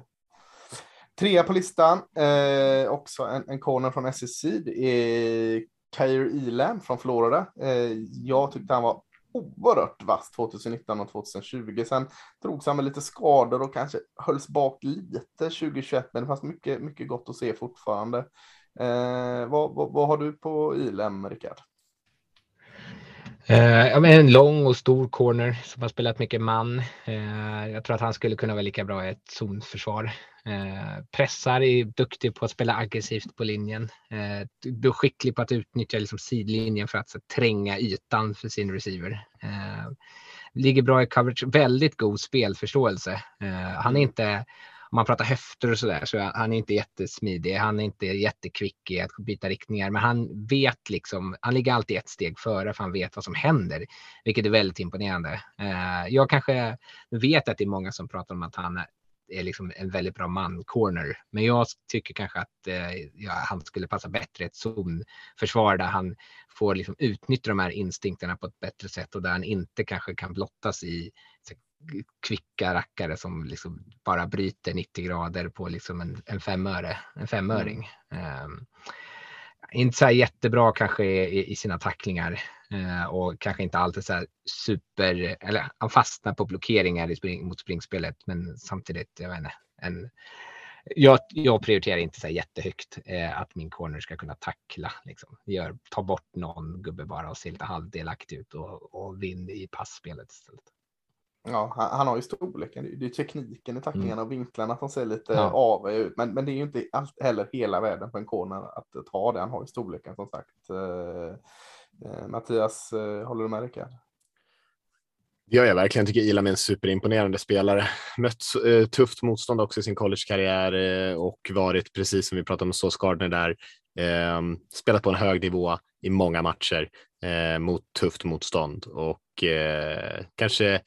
Trea på listan, eh, också en, en corner från SEC, det är Kair Elam från Florida. Eh, jag tyckte han var oerhört vass 2019 och 2020. Sen drogs han med lite skador och kanske hölls bak lite 2021, men det fanns mycket, mycket gott att se fortfarande. Eh, vad, vad, vad, har du på ILM, Rickard? Eh, ja, men en lång och stor corner som har spelat mycket man. Eh, jag tror att han skulle kunna vara lika bra i ett zonförsvar. Eh, pressar, är duktig på att spela aggressivt på linjen. Eh, skicklig på att utnyttja liksom, sidlinjen för att så, tränga ytan för sin receiver. Eh, ligger bra i coverage, väldigt god spelförståelse. Eh, han är inte om man pratar höfter och sådär så han är inte jättesmidig. Han är inte jättekvick i att byta riktningar, men han vet liksom. Han ligger alltid ett steg före för han vet vad som händer, vilket är väldigt imponerande. Eh, jag kanske vet att det är många som pratar om att han är liksom en väldigt bra man-corner. Men jag tycker kanske att eh, ja, han skulle passa bättre i ett zonförsvar där han får liksom utnyttja de här instinkterna på ett bättre sätt och där han inte kanske kan blottas i kvicka rackare som liksom bara bryter 90 grader på liksom en, en femöre, en femöring. Mm. Um, inte så här jättebra kanske i, i sina tacklingar och kanske inte alltid så här super, eller han fastnar på blockeringar i spring, mot springspelet, men samtidigt, jag vet inte, en, jag, jag prioriterar inte så här jättehögt eh, att min corner ska kunna tackla. Liksom. Gör, ta bort någon gubbe bara och se lite halvdelaktig ut och, och vinn i passspelet istället. Ja, han, han, har ju storleken. Det är tekniken i tacklingen mm. och vinklarna som ser lite ja. av ut. Men, men det är ju inte allt, heller hela världen på en corner att ta det. Han har ju storleken som sagt. Uh, Eh, Mattias, eh, håller du med Rickard? Det gör jag verkligen. Jag tycker Ilam är en superimponerande spelare. Mött eh, tufft motstånd också i sin collegekarriär och varit, precis som vi pratade om Sauce Gardner där, ehm, spelat på en hög nivå i många matcher mot tufft motstånd och kanske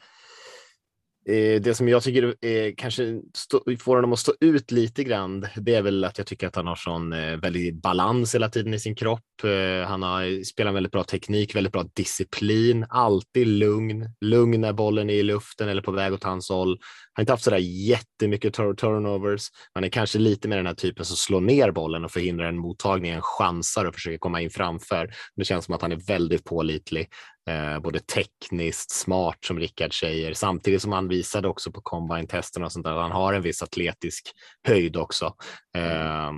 Eh, det som jag tycker är, kanske stå, får honom att stå ut lite grann, det är väl att jag tycker att han har sån eh, väldigt balans hela tiden i sin kropp. Han har spelar väldigt bra teknik, väldigt bra disciplin, alltid lugn, lugn när bollen är i luften eller på väg åt hans håll. Han har inte haft sådär jättemycket turnovers. Han är kanske lite mer den här typen som slår ner bollen och förhindrar en mottagning, en chansar och försöker komma in framför. Det känns som att han är väldigt pålitlig eh, både tekniskt smart som Rickard säger, samtidigt som han visade också på combine-testerna och sånt där, han har en viss atletisk höjd också. Eh,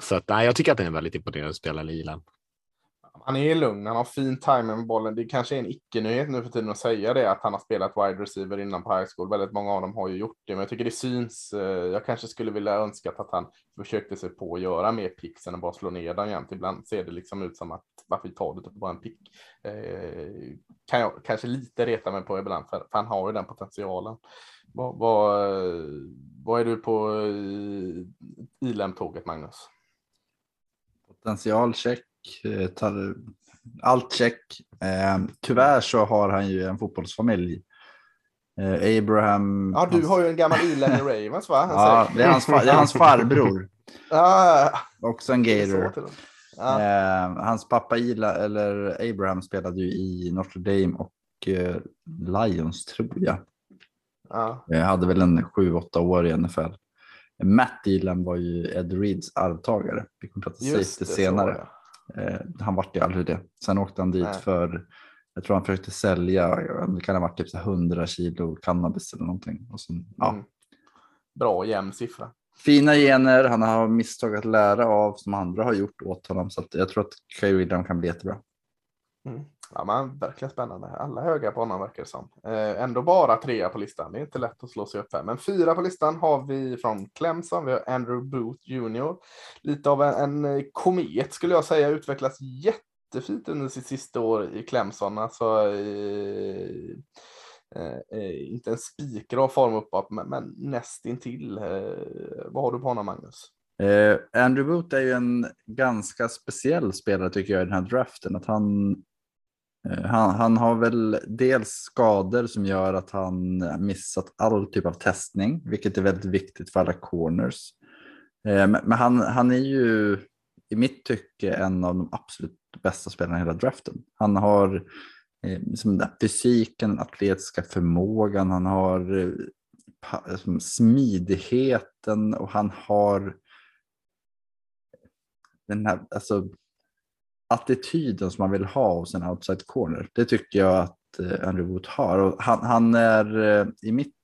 så att, nej, jag tycker att han är en väldigt imponerande spelare, Lilan. Han är lugn, han har fin timing med bollen. Det kanske är en icke-nyhet nu för tiden att säga det, att han har spelat wide receiver innan på high school. Väldigt många av dem har ju gjort det, men jag tycker det syns. Eh, jag kanske skulle vilja önska att han försökte sig på att göra mer picks än att bara slå ner den jämt. Ibland ser det liksom ut som att varför tar du inte typ bara en pick? Eh, kan jag kanske lite reta mig på ibland, för, för han har ju den potentialen. Vad, vad, vad är du på eh, ILM-tåget, Magnus? Potentialcheck, tar allt check. Eh, tyvärr så har han ju en fotbollsfamilj. Eh, Abraham. Ja, du hans... har ju en gammal ILM i Ravens va? ja, det är, hans, det är hans farbror. ah, Också en gator. Ja. Eh, hans pappa Ila, eller Abraham spelade ju i Notre Dame och eh, Lions tror jag. Ja. Jag hade väl en sju, åtta år i NFL. Matt Elam var ju Ed Reeds arvtagare. Vi kommer prata safety senare. Så, eh, han vart ju aldrig det. Sen åkte han dit Nej. för, jag tror han försökte sälja, det kan ha varit typ 100 kilo cannabis eller någonting. Och sen, ja. Mm. Bra jämn siffra. Fina gener, han har misstag att lära av som andra har gjort åt honom. Så jag tror att Kay William kan bli jättebra. Mm. Ja, men verkligen spännande. Alla höga på honom verkar det som. Eh, ändå bara trea på listan. Det är inte lätt att slå sig upp här. Men fyra på listan har vi från Clemson. Vi har Andrew Booth Jr. Lite av en, en eh, komet skulle jag säga. Utvecklas jättefint under sitt sista år i Clemson. Alltså, eh, Eh, eh, inte en spikrak form uppåt, men, men nästintill. Eh, vad har du på honom, Magnus? Eh, Andrew Booth är ju en ganska speciell spelare tycker jag i den här draften. Att han, Eh, han, han har väl dels skador som gör att han missat all typ av testning, vilket är väldigt viktigt för alla corners. Eh, men, han, han är ju i mitt tycke en av de absolut bästa spelarna i hela draften. Han har eh, liksom den fysiken, den atletiska förmågan, han har liksom, smidigheten och han har den här alltså, attityden som man vill ha hos en outside corner. Det tycker jag att eh, Andrew Wood har. Och han, han är eh, i mitt,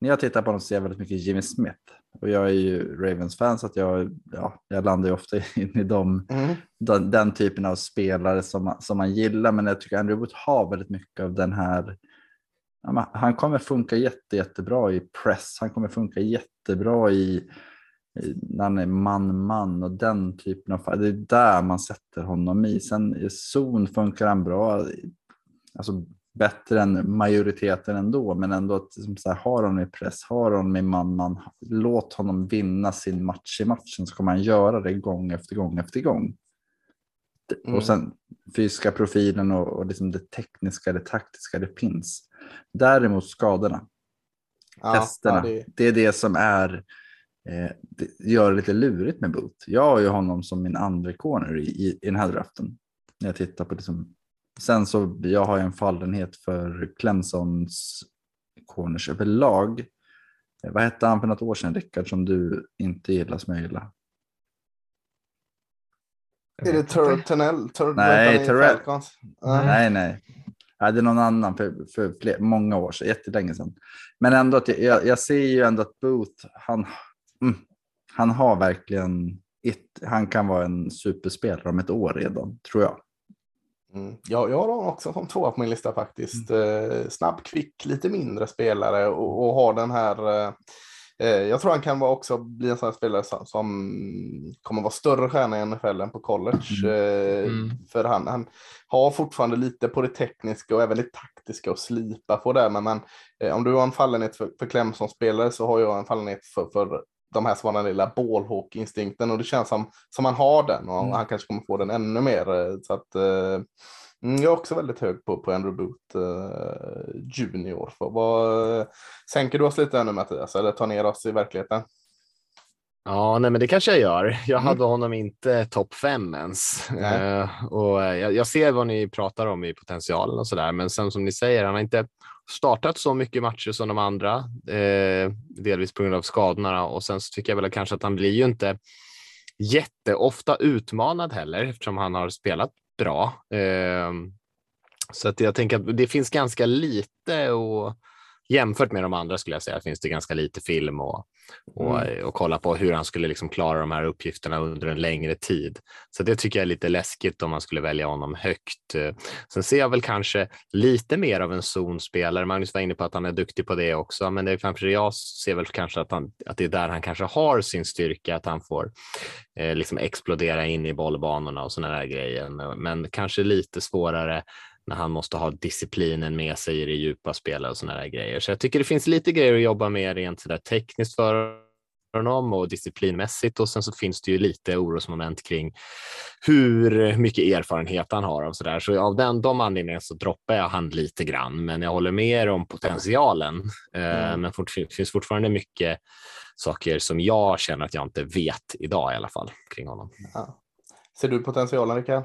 när jag tittar på honom ser jag väldigt mycket Jimmy Smith. Och jag är ju Ravens-fan så att jag, ja, jag landar ju ofta in i dem, Mm. den, den typen av spelare som, man- som man gillar. Men jag tycker Andrew Booth har väldigt mycket av den här han kommer funka jätte, jättebra i press. Han kommer funka jättebra i när han är man-man och den typen av. Det är där man sätter honom i. Sen i zon funkar han bra. Alltså bättre än majoriteten ändå, men ändå att som så här, har honom i press, har honom i man-man. Låt honom vinna sin match i matchen så kommer han göra det gång efter gång efter gång. Mm. Och sen fysiska profilen och, och liksom det tekniska, det taktiska, det finns. Däremot skadorna, Ja, testerna, ja, det, det är det som är det gör det lite lurigt med Boot. Jag har ju honom som min andra corner i, i, i den här draften. När jag tittar på liksom. Sen så jag har jag en fallenhet för Clemsons corners överlag. Eh, Vad hette han för något år sedan Rickard som du inte gillar som jag gillar? är det Tunnel? Tur- Nej, Terrell. Ja. Nej, nej. Det är någon annan för, för fler, många år sedan, jättelänge sedan. Men ändå att jag, jag, jag ser ju ändå att Booth, han, mm, han har verkligen ett, han kan vara en superspelare om ett år redan, tror jag. Mm. Jag, jag har honom också som tvåa på min lista faktiskt. Mm. Eh, snabb, kvick, lite mindre spelare och, och har den här eh, eh, jag tror han kan vara också bli en sån här spelare som, som kommer vara större stjärna i NFL än på college. Eh, Mm. För han, han har fortfarande lite på det tekniska och även det taktiska att slipa på där. Men man, eh, om du har en fallenhet för, för Clemson-spelare så har jag en fallenhet för, för de här som har den lilla ballhawk-instinkten och det känns som, som han har den och Mm. han kanske kommer få den ännu mer. eh, Så att, eh, mm, jag är också väldigt hög på, på Andrew Booth eh, junior. För vad, sänker du oss lite ännu Mattias eller tar ner oss i verkligheten? Ja, nej, men det kanske jag gör. Jag Mm. hade honom inte topp fem ens. Eh, och eh, jag, jag ser vad ni pratar om i potentialen och så där, men sen som ni säger, han har inte startat så mycket matcher som de andra, eh, delvis på grund av skadorna och sen så tycker jag väl kanske att han blir ju inte jätteofta utmanad heller eftersom han har spelat bra. Eh, så att jag tänker att det finns ganska lite och jämfört med de andra skulle jag säga finns det ganska lite film och, och, och kolla på hur han skulle liksom klara de här uppgifterna under en längre tid. Så det tycker jag är lite läskigt om man skulle välja honom högt. Sen ser jag väl kanske lite mer av en zonspelare. Magnus var inne på att han är duktig på det också, men det är kanske jag ser väl kanske att, han, att det är där han kanske har sin styrka, att han får eh, liksom explodera in i bollbanorna och sådana där grejer. Men kanske lite svårare när han måste ha disciplinen med sig i det djupa spelet och sådana där grejer. Så jag tycker det finns lite grejer att jobba med rent sådär tekniskt för honom och disciplinmässigt och sen så finns det ju lite orosmoment kring hur mycket erfarenhet han har och sådär. Så av den, de anledningarna så droppar jag han lite grann, men jag håller med er om potentialen. Eh, Mm. Men fort, finns fortfarande mycket saker som jag känner att jag inte vet idag i alla fall kring honom. Ja. Ser du potentialen Rickard?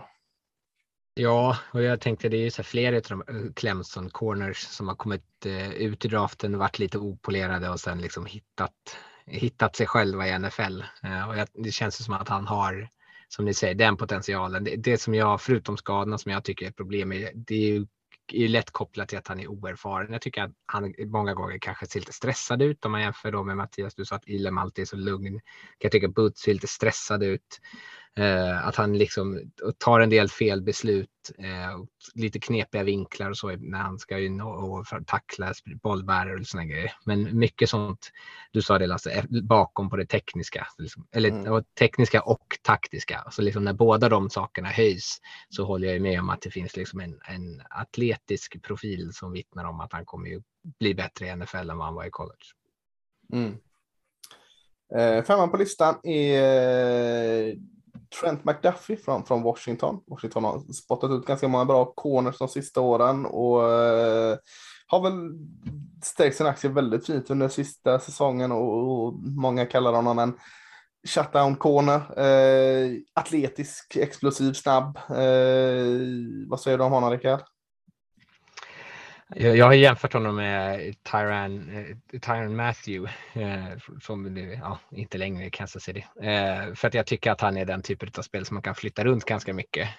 Ja, och jag tänkte det är ju så här flera av de eh, Clemson corners som har kommit eh, ut i draften och varit lite opolerade och sen liksom hittat, hittat sig själva i NFL. Eh, och jag, det känns ju som att han har, som ni säger, den potentialen. Det, det som jag, förutom skadorna som jag tycker är ett problem, är, det är ju är ju lätt kopplat till att han är oerfaren. Jag tycker att han många gånger kanske ser lite stressad ut om man jämför då med Mattias. Du sa att Ilem alltid är så lugn. Jag tycker att Boots ser lite stressad ut. Eh, att han liksom tar en del fel beslut, eh, och lite knepiga vinklar och så när han ska in och, och tackla bollbärare och såna grejer. Men mycket sånt, du sa det Lasse, eh, bakom på det tekniska. Liksom, eller Mm. och tekniska och taktiska. Så liksom när båda de sakerna höjs så håller jag med om att det finns liksom en, en atletisk profil som vittnar om att han kommer ju bli bättre i NFL än vad han var i college. Mm. Eh, femman på listan är eh, Trent McDuffie från, från Washington. Washington har spottat ut ganska många bra corners de sista åren och eh, har väl stärkt sin aktie väldigt fint under sista säsongen och, och många kallar honom en shutdown corner. Eh, atletisk, explosiv, snabb. Eh, vad säger du om honom Rickard? Jag, har jämfört honom med Tyran, eh, Tyran Matthew, eh, som ja, inte längre i Kansas City. Eh, för att jag tycker att han är den typen av spel som man kan flytta runt ganska mycket.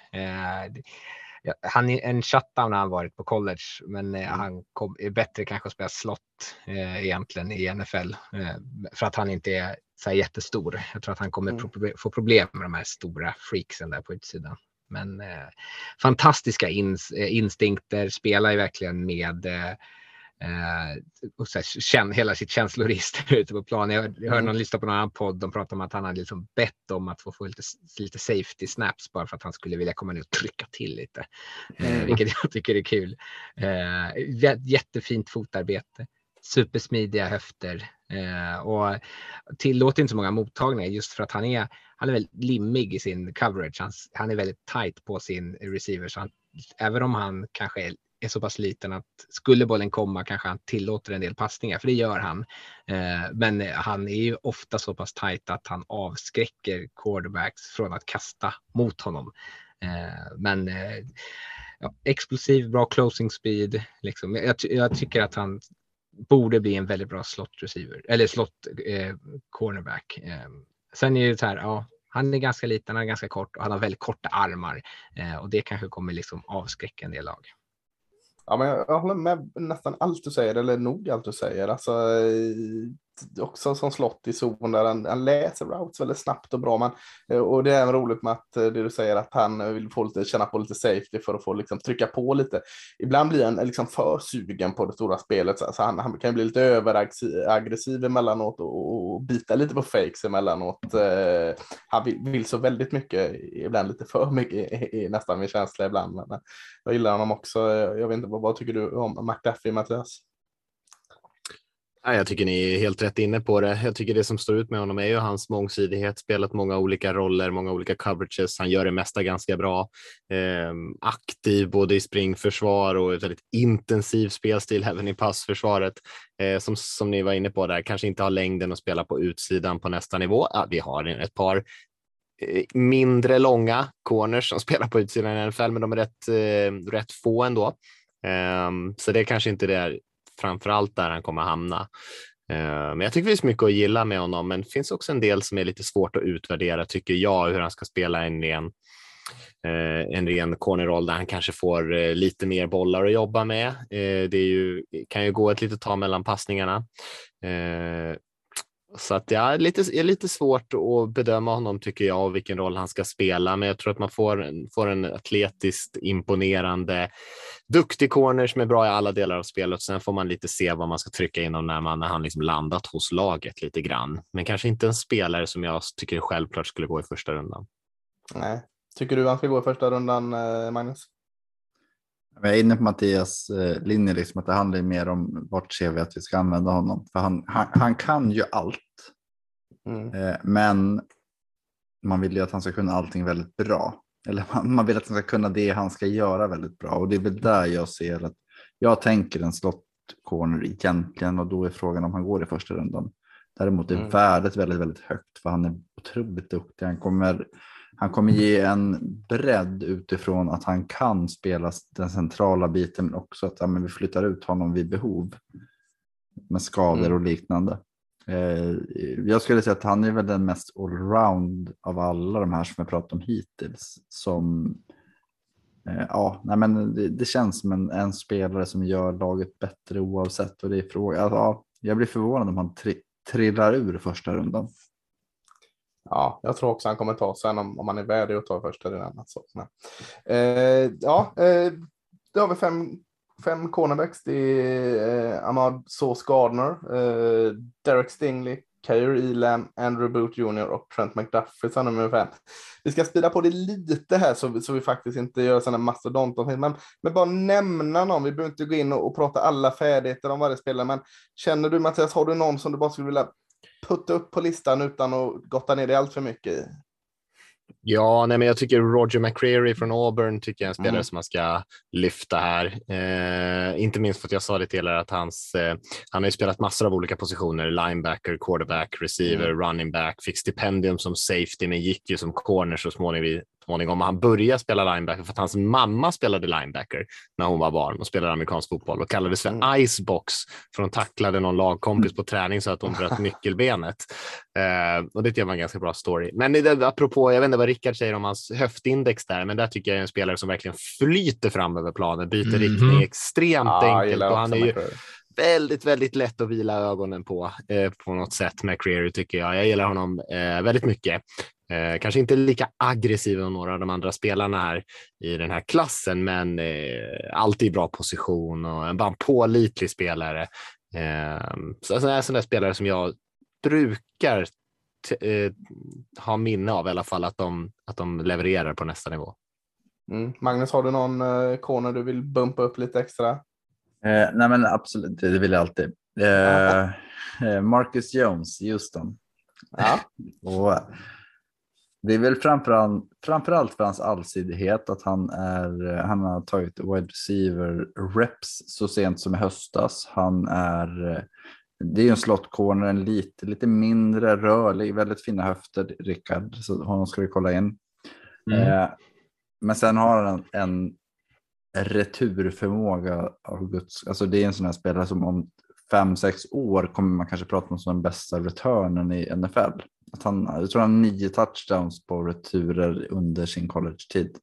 Han är en shutdown har han varit på college, men Mm. han kom, är bättre kanske att spela slott egentligen i NFL för att han inte är så jättestor. Jag tror att han kommer Mm. få problem med de här stora freaksen där på utsidan. Men eh, fantastiska ins, eh, instinkter, spelar ju verkligen med eh, eh, och så här, känn, hela sitt känsloregister ute på plan. Jag, jag hörde Mm. någon lyssna på någon annan podd, de pratade om att han hade liksom bett om att få, få lite, lite safety snaps bara för att han skulle vilja komma ner och trycka till lite. Eh, Mm. vilket jag tycker är kul. Eh, jä- jättefint fotarbete, supersmidiga höfter eh, och tillåter inte så många mottagningar just för att han är, han är väldigt limmig i sin coverage. Han, han är väldigt tight på sin receiver. Så han, även om han kanske är, är så pass liten att skulle bollen komma kanske han tillåter en del passningar, för det gör han. Eh, men han är ju ofta så pass tight att han avskräcker quarterbacks från att kasta mot honom. Eh, men eh, ja, explosiv, bra closing speed. Liksom. Jag, jag tycker att han borde bli en väldigt bra slot receiver eller slot eh, cornerback. Eh, sen är det så här, ja, han är ganska liten, han är ganska kort och han har väldigt korta armar eh, och det kanske kommer liksom avskräcka en del lag. Ja, men jag, jag håller med nästan allt du säger, eller nog allt du säger. Alltså, eh, också som slott i zon där han, han läser routes väldigt snabbt och bra. Men, eh, och det är även roligt med att eh, det du säger att han eh, vill få lite, känna på lite safety för att få liksom, trycka på lite. Ibland blir han liksom för sugen på det stora spelet. Så alltså, han, han kan bli lite överaggressiv emellanåt och, och bita lite på fakes emellanåt. Eh, han vill, vill så väldigt mycket, ibland lite för mycket, är- nästan min känsla ibland. Men, men jag gillar honom också. Jag vet inte, vad, vad tycker du om McDuffie, Mattias? Ja, jag tycker ni är helt rätt inne på det. Jag tycker det som står ut med honom är ju hans mångsidighet, spelat många olika roller, många olika coverages. Han gör det mesta ganska bra. Eh, aktiv både i springförsvar och ett väldigt intensiv spelstil även i passförsvaret. Eh, som, som ni var inne på där, kanske inte har längden att spela på utsidan på nästa nivå. Ja, vi har ett par eh, mindre långa corners som spelar på utsidan i NFL, men de är rätt, eh, rätt få ändå. Um, så det är kanske inte det framförallt där han kommer hamna. Eh, men jag tycker det finns mycket att gilla med honom, men det finns också en del som är lite svårt att utvärdera tycker jag, hur han ska spela en ren eh, en ren cornerroll där han kanske får eh, lite mer bollar att jobba med. det är ju, kan ju gå ett litet tag mellan passningarna. Så att ja, lite, är lite svårt att bedöma honom tycker jag och vilken roll han ska spela. Men jag tror att man får, en- får en atletiskt imponerande, duktig corner som är bra i alla delar av spelet. Sen får man lite se vad man ska trycka inom när, man, när han liksom landat hos laget lite grann. Men kanske inte en spelare som jag tycker självklart skulle gå i första rundan. Nej. Tycker du han ska gå i första rundan, eh, Magnus? Jag är inne på Mattias eh, linje, liksom, att det handlar mer om vart ser vi att vi ska använda honom. För han, han, han kan ju allt, Mm. eh, men man vill ju att han ska kunna allting väldigt bra. Eller man, man vill att han ska kunna det han ska göra väldigt bra. Och det är väl där jag ser att jag tänker en slott corner egentligen och då är frågan om han går i första rundan. Däremot är Mm. värdet väldigt, väldigt högt för han är otroligt duktig. Han kommer, han kommer ge en bredd utifrån att han kan spela den centrala biten men också att ja, men vi flyttar ut honom vid behov med skador Mm. och liknande. Eh, jag skulle säga att han är väl den mest allround av alla de här som jag pratat om hittills. Som, eh, ja, nej men det, det känns som en, en spelare som gör laget bättre oavsett. Och det är fråga, alltså, ja, jag blir förvånad om han tri, trillar ur första rundan. Ja, jag tror också han kommer ta sen om, om han är värdig att ta första eller annat. Nej. Eh, ja, eh, då har vi fem, fem cornerbacks. Det är eh, Ahmad Sauce Gardner, eh, Derek Stingley, Kair Elam, Andrew Boot Jr och Trent McDuffie som nummer fem. Vi ska spida på det lite här så vi, så vi faktiskt inte gör sådana mastodonter. Men, men bara nämna någon. Vi behöver inte gå in och, och prata alla färdigheter om varje spelare. Men känner du Mattias, har du någon som du bara skulle vilja putta upp på listan utan att gotta ner dig allt för mycket i? Ja, nej, men jag tycker Roger McCreary från Auburn tycker jag är en spelare Mm. som man ska lyfta här. Eh, inte minst för att jag sa det till er att hans, eh, han har ju spelat massor av olika positioner, linebacker, quarterback, receiver, Mm. running back, fick stipendium som safety men gick ju som corner så småningom, småningom. Han började spela linebacker för att hans mamma spelade linebacker när hon var barn och spelade amerikansk fotboll och kallades för mm. icebox för hon tacklade någon lagkompis på träning så att hon bröt nyckelbenet. Eh, och det tycker jag var en ganska bra story. Men det, apropå, jag vet inte vad Rickard säger om hans höftindex där, men där tycker jag är en spelare som verkligen flyter fram över planen, byter mm riktning extremt ah, enkelt och han är ju väldigt, väldigt lätt att vila ögonen på eh, på något sätt. McCreary tycker jag. Jag gillar honom eh, väldigt mycket. Eh, kanske inte lika aggressiv som några av de andra spelarna här i den här klassen, men eh, alltid i bra position och en bara pålitlig spelare. Eh, så alltså, en sån där spelare som jag brukar eh, ha minne av i alla fall att de, att de levererar på nästa nivå. Mm. Magnus, har du någon eh, corner du vill bumpa upp lite extra? Eh, nej men absolut, det vill jag alltid. Eh, eh Marcus Jones, Houston. Ja. och det är väl framförallt, framförallt för hans allsidighet att han, är, han har tagit wide receiver reps så sent som i höstas. Han är, det är en slot corner, en lite, lite mindre rörlig, väldigt fina höfter, Rickard, så honom ska vi kolla in. Mm. Eh, men sen har han en returförmåga av Guds, alltså det är en sån här spelare som om fem, sex år kommer man kanske prata om som den bästa returnen i NFL. Att han, jag tror han har nio touchdowns på returer under sin college-tid.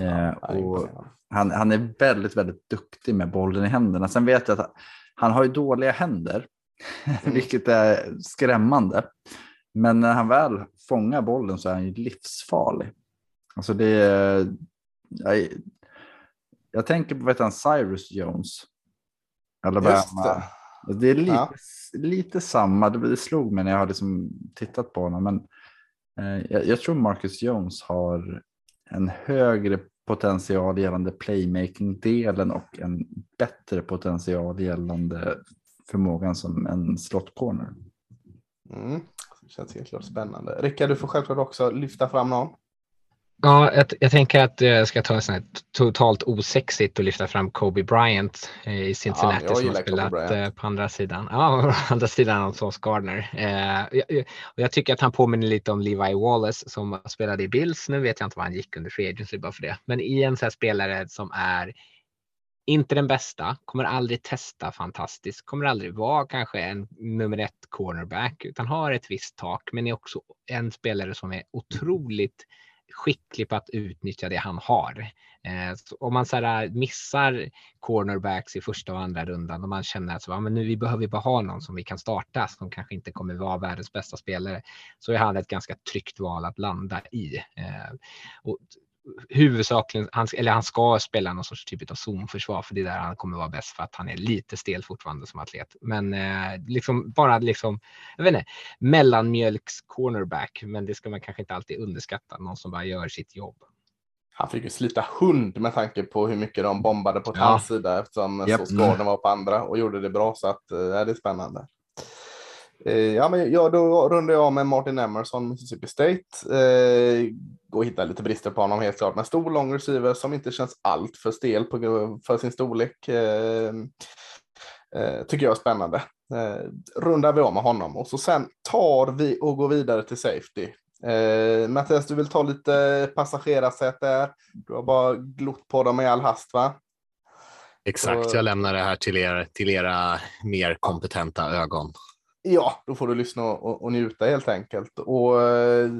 Eh, och han, han är väldigt, väldigt duktig med bollen i händerna. Sen vet jag att han har ju dåliga händer, mm. vilket är skrämmande. Men när han väl fångar bollen så är han ju livsfarlig. Alltså det är, jag, jag tänker på vet han, Cyrus Jones. Alabama. Det. det är lite, ja. lite samma, det slog mig när jag har liksom tittat på honom. Men eh, jag, jag, tror Marcus Jones har en högre potential gällande playmaking-delen och en bättre potential gällande förmågan som en slot corner. Mm. Det känns helt klart spännande. Rickard, du får självklart också lyfta fram någon. Ja, jag, jag, tänker att jag ska ta en sån här totalt osexigt och lyfta fram Kobe Bryant eh, i Cincinnati ja, som har spelat eh, på andra sidan. Ja, andra sidan av Sauce Gardner. Eh, jag, jag, tycker att han påminner lite om Levi Wallace som spelade i Bills. Nu vet jag inte vad han gick under free agency bara för det, men i en sån här spelare som är inte den bästa, kommer aldrig testa fantastiskt, kommer aldrig vara kanske en nummer ett cornerback, utan har ett visst tak, men är också en spelare som är otroligt skicklig på att utnyttja det han har. Eh, om man så här, äh, missar cornerbacks i första och andra rundan och man känner att ja, men nu vi behöver bara ha någon som vi kan starta som kanske inte kommer vara världens bästa spelare så är han ett ganska tryggt val att landa i. Eh, och huvudsakligen, han, eller han ska spela någon sorts typ av zonförsvar för det är där han kommer vara bäst för att han är lite stel fortfarande som atlet. Men eh, liksom bara liksom, jag vet inte, mellanmjölks cornerback, men det ska man kanske inte alltid underskatta, någon som bara gör sitt jobb. Han fick ju slita hund med tanke på hur mycket de bombade på ja. hans sida eftersom yep. Gordon var på andra och gjorde det bra så att eh, det är spännande. Eh, ja, men ja, då rundar jag av med Martin Emerson, Mississippi State. Eh, och hitta lite brister på honom helt klart. Men stor lång receiver som inte känns allt för stel på, för sin storlek. Eh, eh, tycker jag är spännande. Eh, rundar vi om med honom och så sen tar vi och går vidare till safety. Eh, Mattias, du vill ta lite passagerarsäte där. Du har bara glott på dem i all hast, va? Exakt, så... jag lämnar det här till, er, till era mer kompetenta ögon. Ja, då får du lyssna och, och njuta helt enkelt. Och eh,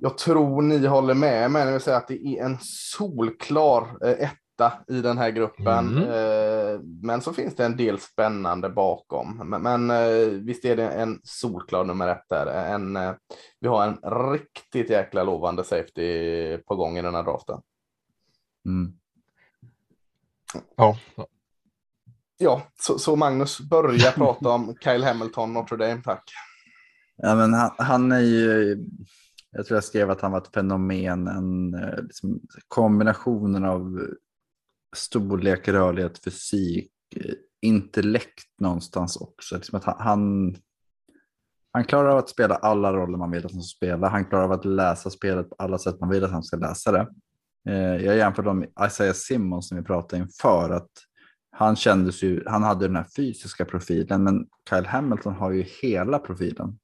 jag tror ni håller med mig när vi säger att det är en solklar eh, etta i den här gruppen. Mm. Eh, men så finns det en del spännande bakom. Men, men visst är det en solklar nummer ett där. En, vi har en riktigt jäkla lovande safety på gång i den här draften. Mm. Ja. Ja, så, så Magnus, börja prata om Kyle Hamilton, Notre Dame, tack. Ja, men han, han är ju jag tror jag skrev att han var ett fenomen, en eh, liksom, kombinationen av storlek, rörlighet, fysik, eh, intellekt någonstans också. Liksom att han, han klarar av att spela alla roller man vill att han ska spela. Han klarar av att läsa spelet på alla sätt man vill att han ska läsa det. Eh, jag jämför dem med Isaiah Simmons som vi pratade inför. Att han kändes ju, han hade den här fysiska profilen, men Kyle Hamilton har ju hela profilen.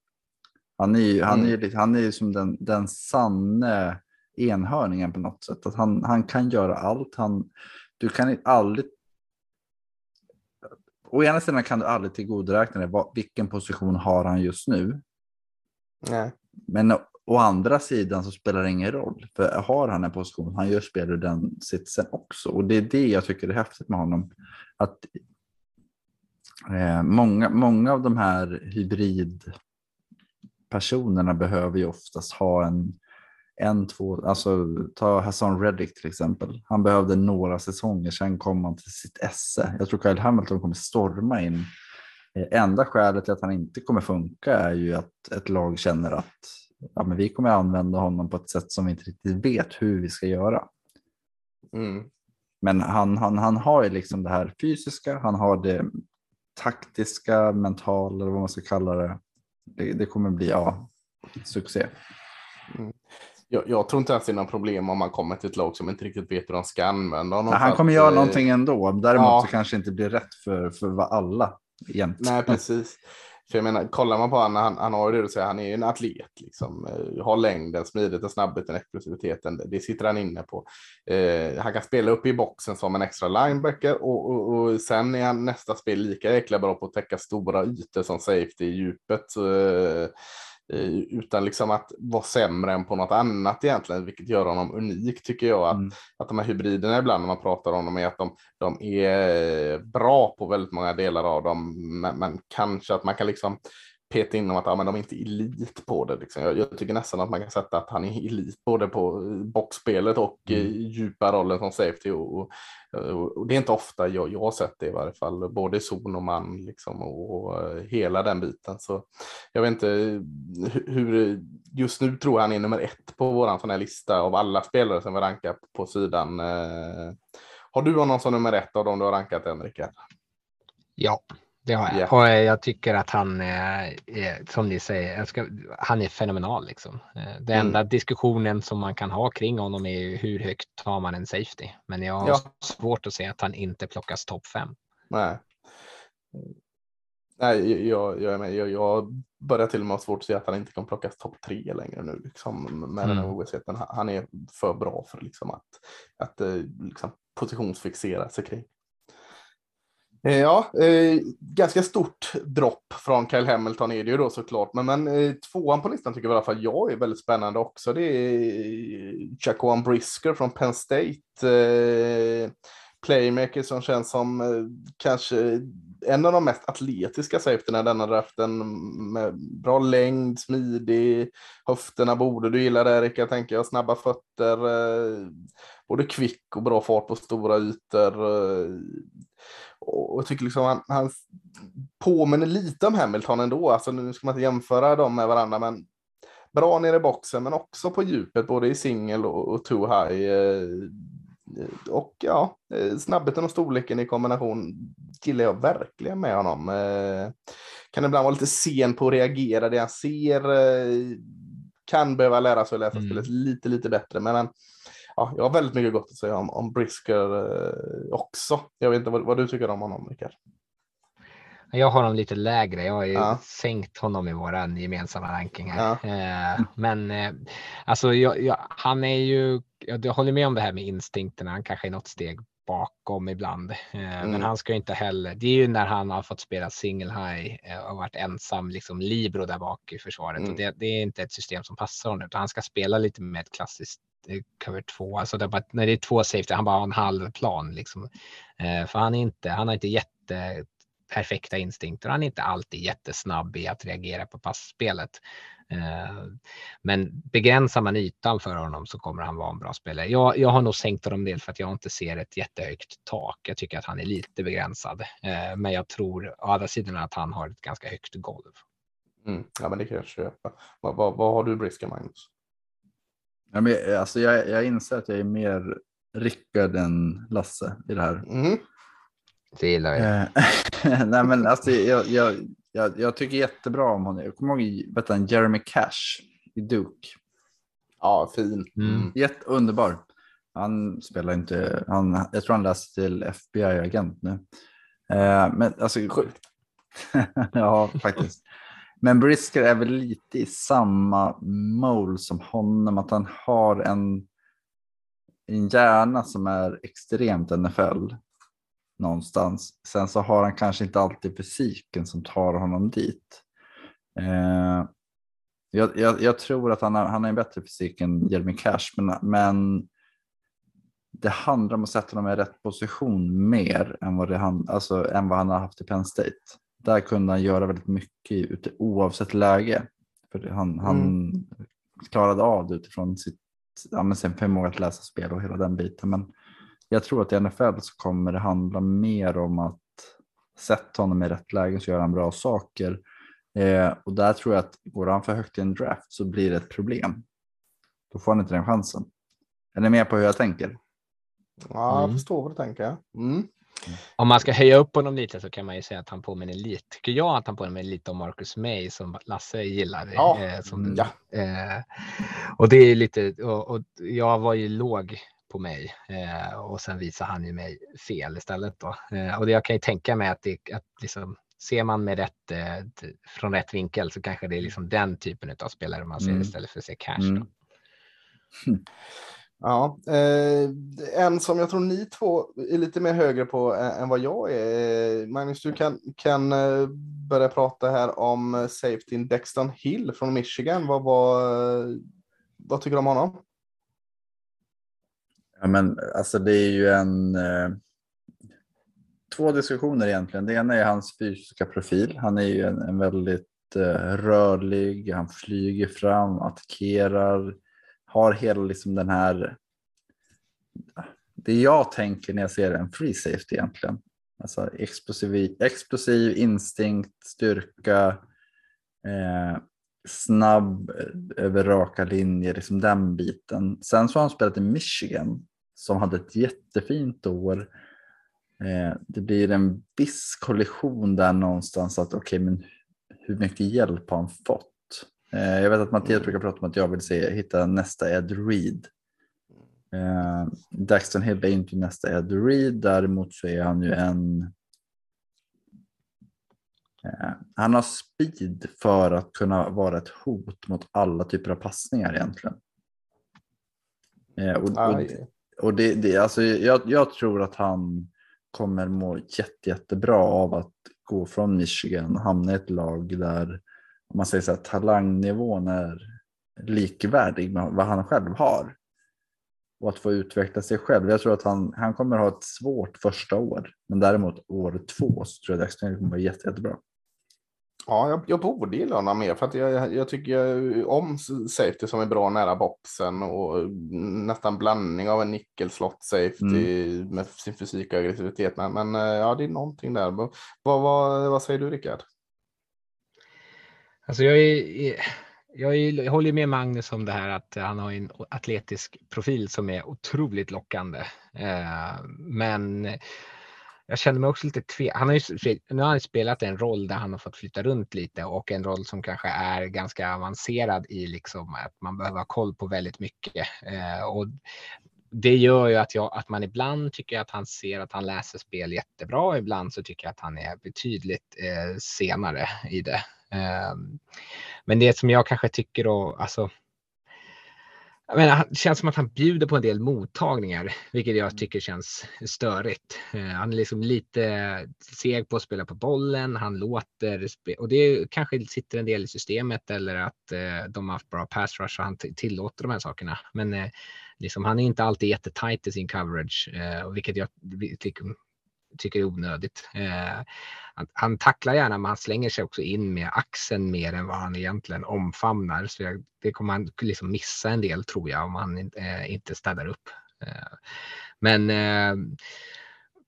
Han är ju, han är, mm. han är ju som den, den sanne enhörningen på något sätt. Att han, han kan göra allt. Han, du kan aldrig... Å ena sidan kan du aldrig tillgodoräkna dig vad- vilken position har han just nu. Nej. Men å andra sidan så spelar det ingen roll. För har han en position, han gör spel ur den sitsen också. Och det är det jag tycker är häftigt med honom. Att eh, många, många av de här hybridpersonerna behöver ju oftast ha en, en, två, alltså ta Hassan Reddick till exempel. Han behövde några säsonger, sen kom han till sitt esse. Jag tror Kyle Hamilton kommer storma in. Eh, Enda skälet till att han inte kommer funka är ju att ett lag känner att ja, men vi kommer använda honom på ett sätt som vi inte riktigt vet hur vi ska göra. Mm. Men han, han, han har ju liksom det här fysiska, han har det taktiska, mentala, eller vad man ska kalla det. Det, det kommer bli ja, succé. Jag, jag tror inte ens det är några problem om man kommer till ett lag som inte riktigt vet hur de ska använda honom. För han kommer att, göra eh, någonting ändå. Däremot ja. så kanske inte blir rätt för, för alla jämt. Nej, precis. För jag menar, kollar man på honom, han, han har ju det du säger, han är ju en atlet. Liksom. Eh, har längden, smidigheten, snabbheten, explosiviteten. Det sitter han inne på. Eh, han kan spela upp i boxen som en extra linebacker och, och, och sen är han nästa spel lika jäkla bra på att täcka stora ytor som safety i djupet. Eh, utan liksom att vara sämre än på något annat egentligen, vilket gör honom unik tycker jag. Att, Mm. att de här hybriderna ibland när man pratar om dem är att de, de är bra på väldigt många delar av dem, men, men kanske att man kan liksom peta in dem att ja, men de är inte elit på det. Liksom. Jag, jag tycker nästan att man kan sätta att han är elit både på eh, boxspelet och Mm. mm. djupa rollen som safety. Och, och, och det är inte ofta jag, jag har sett det i varje fall, både zon och man liksom, och, och eh, hela den biten. Så jag vet inte hu- hur, just nu tror jag han är nummer ett på våran sån här lista av alla spelare som vi rankar på sidan. Eh, Har du honom som nummer ett av dem du har rankat Rickard? Ja, det har jag. Ja. Och jag tycker att han är, som ni säger, ska, han är fenomenal. Liksom. Eh, Det Mm. enda diskussionen som man kan ha kring honom är hur högt tar man en safety. Men jag har Ja. svårt att se att han inte plockas topp fem. Nej. Nej, jag, jag är med. Jag, jag börjar till och med ha svårt att se att han inte kan plockas topp tre längre nu. Liksom, med den här Mm. ovissheten. Han- Han är för bra för liksom, att, att eh, liksom, positionsfixera sig kring. Eh, ja, eh, ganska stort dropp från Kyle Hamilton är det ju då såklart. Men, men eh, tvåan på listan tycker jag i alla fall jag är väldigt spännande också. Det är eh, Jacoan Brisker från Penn State. Eh, playmaker som känns som eh, kanske en av de mest atletiska safetyna i denna draften. Med bra längd, smidig, höfterna borde du gilla det Erika, tänker jag snabba fötter, eh, både kvick och bra fart på stora ytor. Eh, och jag tycker liksom han, han påminner lite om Hamilton ändå. Alltså nu ska man inte jämföra dem med varandra, men bra nere i boxen, men också på djupet, både i singel och, och too high. Eh, och ja, eh, snabbheten och storleken i kombination gillar jag verkligen med honom. Eh, kan ibland vara lite sen på att reagera det han ser. Kan behöva lära sig att läsa Mm. spelet lite, lite bättre. Men, men ja, jag har väldigt mycket gott att säga om, om Brisker eh, också. Jag vet inte vad, vad du tycker om honom, Rickard. Jag har honom lite lägre. Jag har ju Ja. sänkt honom i våran gemensamma ranking här. Ja. Eh, men eh, alltså, jag, jag, han är ju, jag håller med om det här med instinkterna. Han kanske är något steg bakom ibland. Eh, Men Mm. han ska ju inte heller, det är ju när han har fått spela single high eh, och varit ensam liksom libero där bak i försvaret. Mm. Och det, det är inte ett system som passar honom, utan han ska spela lite med ett klassiskt eh, cover 2. Alltså det är bara, när det är två safety, han bara har en halv plan. Liksom. För han, är inte, han har inte jätte perfekta instinkter. Han är inte alltid jättesnabb i att reagera på passspelet. Eh, Men begränsar man ytan för honom så kommer han vara en bra spelare. Jag, jag har nog sänkt honom del för att jag inte ser ett jättehögt tak. Jag tycker att han är lite begränsad. Eh, Men jag tror å andra sidan att han har ett ganska högt golv. Mm. Ja, men det kan jag köpa. Vad, vad, vad har du Brisker, Magnus? Ja, men, jag- alltså, jag, jag inser att jag är mer Rickard än Lasse i det här. Mm. Det gillar jag. Eh, Nej, men alltså, jag, jag, jag, jag tycker jättebra om honom. Jag kommer ihåg vet du, Jeremy Cash i Duke. Ja, fin. Mm. Jätteunderbar. Han spelar inte, han, jag tror han läser till FBI-agent nu. Eh, men alltså, Sjukt. ja, faktiskt. Men Brisker är väl lite i samma mål som honom, att han har en, en hjärna som är extremt NFL någonstans. Sen så har han kanske inte alltid fysiken som tar honom dit. Eh, jag, jag, jag, tror att han har, han har en bättre fysik än Jeremy Cash, men, men det handlar om att sätta honom i rätt position mer än vad, det han, alltså, än vad han har haft i Penn State. Där kunde han göra väldigt mycket oavsett läge. För han, mm. han klarade av det utifrån sitt, ja, sin förmåga att läsa spel och hela den biten. Men jag tror att i NFL så kommer det handla mer om att sätta honom i rätt läge så gör han bra saker. Eh, och där tror jag att går han för högt i en draft så blir det ett problem. Då får han inte den chansen. Är ni med på hur jag tänker? Ja, jag mm. förstår vad du tänker. Mm. Om man ska höja upp honom lite så kan man ju säga att han påminner lite, tycker jag, att han påminner lite om Marcus May som Lasse gillar. Ja. Eh, som, ja. Eh, och det är lite, och, och, jag var ju låg på mig eh, och sen visar han ju mig fel istället då. Eh, och det, jag kan ju tänka mig att, det, att liksom, ser man med rätt, eh, från rätt vinkel så kanske det är liksom den typen av spelare man ser mm. istället för att se cash. Mm. Ja, eh, en som jag tror ni två är lite mer högre på än vad jag är. Magnus, du kan, kan eh, börja prata här om safety Dexton Hill från Michigan. Vad, vad, vad tycker du om honom? Ja, men alltså det är ju en eh, två diskussioner egentligen. Det ena är hans fysiska profil. Han är ju en, en väldigt eh, rörlig, han flyger fram, attackerar, har hela liksom den här, det jag tänker när jag ser en free safety egentligen. Alltså explosiv, explosiv instinkt, styrka, eh, snabb eh, över raka linjer, liksom den biten. Sen så har han spelat i Michigan som hade ett jättefint år. Eh, det blir en viss kollision där någonstans att okej, okay, men hur mycket hjälp har han fått? Eh, jag vet att Mattias brukar prata om att jag vill se, hitta nästa Ed Reed. Daxton Hill är inte nästa Ed Reed, däremot så är han ju en han har speed för att kunna vara ett hot mot alla typer av passningar egentligen. Och, och, och det, det, alltså, jag, jag, tror att han kommer må jätte, jättebra av att gå från Michigan och hamna i ett lag där om man säger så här, talangnivån är likvärdig med vad han själv har. Och att få utveckla sig själv. Jag tror att han, han kommer ha ett svårt första år. Men däremot år två så tror jag att Dexter kommer vara jätte, jättebra. Ja, jag, jag borde gilla honom mer för att jag, jag tycker om safety som är bra nära boxen och nästan blandning av en nickel-slott safety mm. med sin fysik och aggressivitet. Men, men ja, det är någonting där. Vad, vad, vad säger du Rickard? Alltså jag, är, jag, är, jag håller med Magnus om det här att han har en atletisk profil som är otroligt lockande. Eh, men jag känner mig också lite tveksam. Han har ju, nu har han spelat en roll där han har fått flytta runt lite och en roll som kanske är ganska avancerad i liksom att man behöver ha koll på väldigt mycket. Eh, och det gör ju att, jag, att man ibland tycker att han ser att han läser spel jättebra. Ibland så tycker jag att han är betydligt eh, senare i det. Eh, men det som jag kanske tycker då, alltså. Jag menar, det känns som att han bjuder på en del mottagningar, vilket jag tycker känns störigt. Ehm, han är liksom lite seg på att spela på bollen. Han låter och det kanske sitter en del i systemet eller att eh, de har haft bra pass rush och han tillåter de här sakerna. Men eh, liksom, han är inte alltid jättetajt i sin coverage, eh, vilket jag tycker är onödigt. Eh, han, han, tacklar gärna, men han slänger sig också in med axeln mer än vad han egentligen omfamnar. Så jag, det kommer han liksom missa en del tror jag om han eh, inte städar upp. Eh, men eh,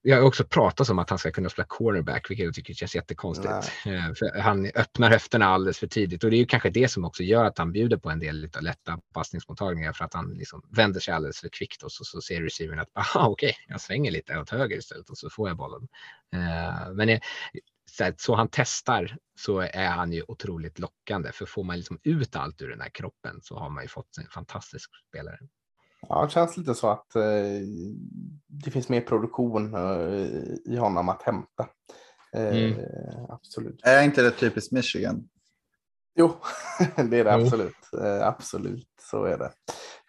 eh, jag har också pratat om att han ska kunna spela cornerback, vilket jag tycker känns jättekonstigt. Eh, för han öppnar höfterna alldeles för tidigt och det är ju kanske det som också gör att han bjuder på en del lite lätta passningsmottagningar för att han liksom vänder sig alldeles för kvickt och så, så ser receivern att aha, okej, okay, jag svänger lite åt höger istället och så får jag bollen. Eh, men så han testar så är han ju otroligt lockande för får man liksom ut allt ur den här kroppen så har man ju fått en fantastisk spelare. Ja, det känns lite så att eh, det finns mer produktion eh, i honom att hämta. Eh, mm. Absolut. Är inte det typiskt Michigan? Jo, det är det Jo. absolut. Eh, absolut, så är det.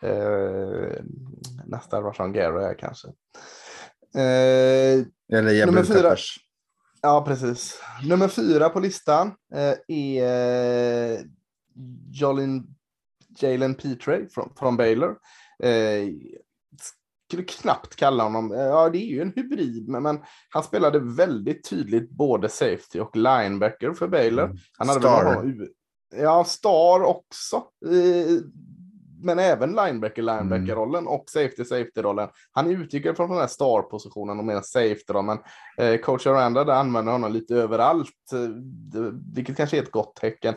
Eh, nästa var Sean Gary här kanske. Eh, Eller fyra. Peppers. ja, precis. Nummer fyra på listan eh, är Jolin Jalen Petre från, från Baylor. Eh, skulle knappt kalla honom, eh, ja det är ju en hybrid, men, men han spelade väldigt tydligt både safety och linebacker för Baylor. Han hade väl Star. någon, U- ja, star också. Eh, men även linebacker, linebacker-rollen och safety, safety-rollen. Han utgick från den här star-positionen och mer safety då, men eh, coach Aranda använder honom lite överallt, eh, vilket kanske är ett gott tecken.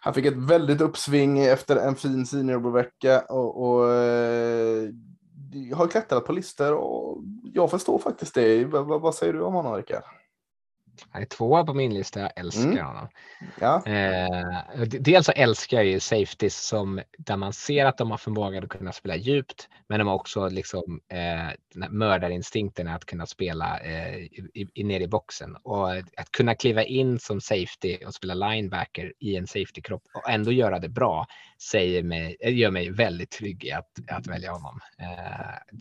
Han fick ett väldigt uppsving efter en fin seniorvecka och, och eh, har klättrat på listor och jag förstår faktiskt det. Vad, vad säger du om honom, Rickard? Han är tvåa på min lista, jag älskar Mm. honom. Ja, Eh, dels så älskar jag ju safeties som, där man ser att de har förmågan att kunna spela djupt, men de har också liksom, eh, mördarinstinkten att kunna spela eh, i, i, ner i boxen. Och att kunna kliva in som safety och spela linebacker i en safety-kropp och ändå göra det bra säger mig, gör mig väldigt trygg i att, att välja honom. Eh,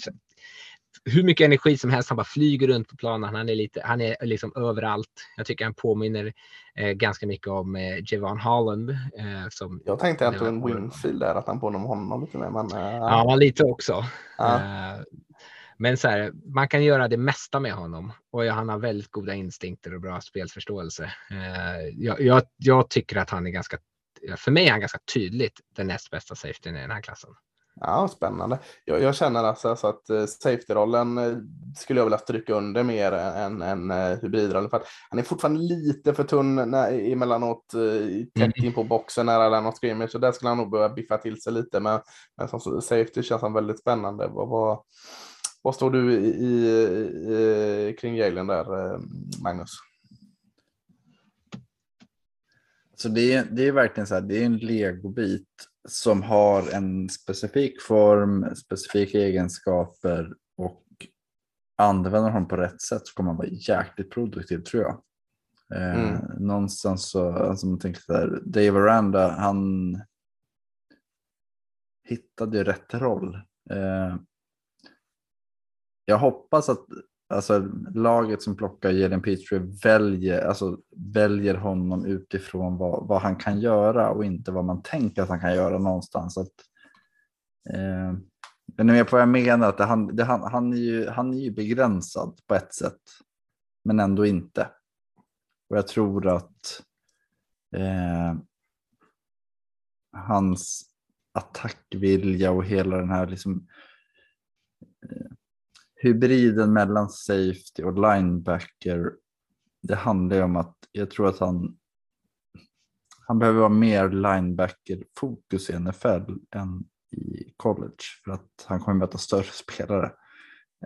hur mycket energi som helst. Han bara flyger runt på planen. Han är lite, han är liksom överallt. Jag tycker han påminner eh, ganska mycket om eh, Javon Holland. Eh, som, jag tänkte Det Antoine var- Winfield där, att han påminner om honom lite mer. Men, eh, ja, lite också. Ja. Eh, men så här, man kan göra det mesta med honom och han har väldigt goda instinkter och bra spelförståelse. Eh, jag, jag, jag tycker att han är ganska, för mig är han ganska tydligt den näst bästa safetyn i den här klassen. Ja, spännande. Jag, jag känner alltså, alltså att uh, safety-rollen eh, skulle jag vilja stryka under mer än, än uh, hybridrollen. För att han är fortfarande lite för tunn när, emellanåt tätt in på boxen nära och scrimmage. Så där skulle han nog behöva biffa till sig lite. Men, men som safety känns han väldigt spännande. Vad, vad, vad står du i, i, i, kring Jalen där, eh, Magnus? Så det är, det är verkligen så här, det är en legobit som har en specifik form, specifika egenskaper och använder honom på rätt sätt så kommer han vara jäkligt produktiv tror jag. Eh, Mm. Någonstans så, alltså man tänker så här, Dave Aranda, han hittade ju rätt roll. Eh, jag hoppas att alltså, laget som plockar Jalen Petrie väljer, alltså, väljer honom utifrån vad, vad han kan göra och inte vad man tänker att han kan göra någonstans. Att, eh, är ni med på vad jag menar? Att det, han, det, han, han, är ju, han är ju begränsad på ett sätt, men ändå inte. Och jag tror att eh, hans attackvilja och hela den här liksom, eh, hybriden mellan safety och linebacker. Det handlar ju om att jag tror att han, han behöver vara mer linebacker-fokus i NFL än i college för att han kommer möta större spelare.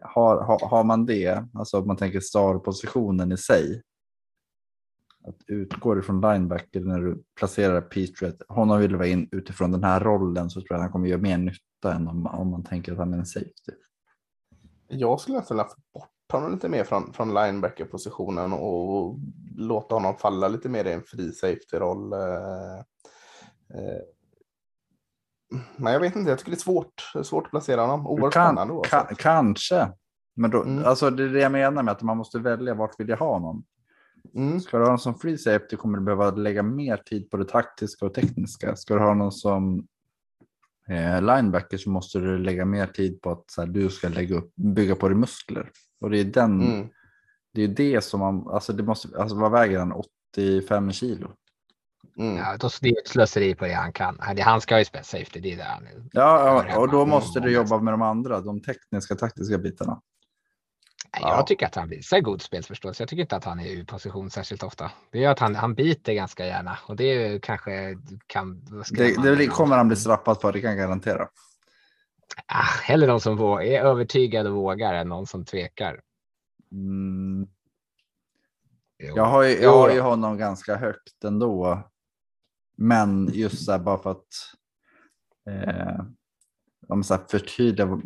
Har, har, har man det, alltså om man tänker star-positionen i sig, att utgå ifrån linebacker när du placerar Patriot, honom vill du vara in utifrån den här rollen så tror jag att han kommer göra mer nytta än om, om man tänker att han är en safety. Jag skulle vilja få bort honom lite mer från, från linebacker-positionen och låta honom falla lite mer i en fri safety-roll. eh, eh. Men jag vet inte, jag tycker det är svårt, svårt att placera honom. Oerhört Kan, spännande ka, oavsett. kanske. Men då, Mm. alltså det är det jag menar med att man måste välja vart vill jag ha honom. Mm. Ska du ha honom som free safety kommer du behöva lägga mer tid på det taktiska och tekniska. Ska du ha honom som eh, linebacker så måste du lägga mer tid på att så här, du ska lägga upp, bygga på dig muskler. Och det är den, Mm. det är det som man, alltså det måste, alltså vad väger han? 85 kilo? Mm. Ja, då, det är ett slöseri på det han kan. Han- ska ju spela safety, det är det han är. Ja, och då måste du jobba med de andra, de tekniska, taktiska bitarna. Nej, Ja. Jag tycker att han visar god spelförståelse. Jag tycker inte att han är ur position särskilt ofta. Det är att han, han biter ganska gärna och det är ju kanske kan. Det, det kommer han bli straffad för, det kan jag garantera. Ah, hellre någon som är övertygad och vågar än någon som tvekar. Mm. Jag har, ju, jag har ju honom ganska högt ändå. Men just så här, bara för att eh, om så här förtydliga.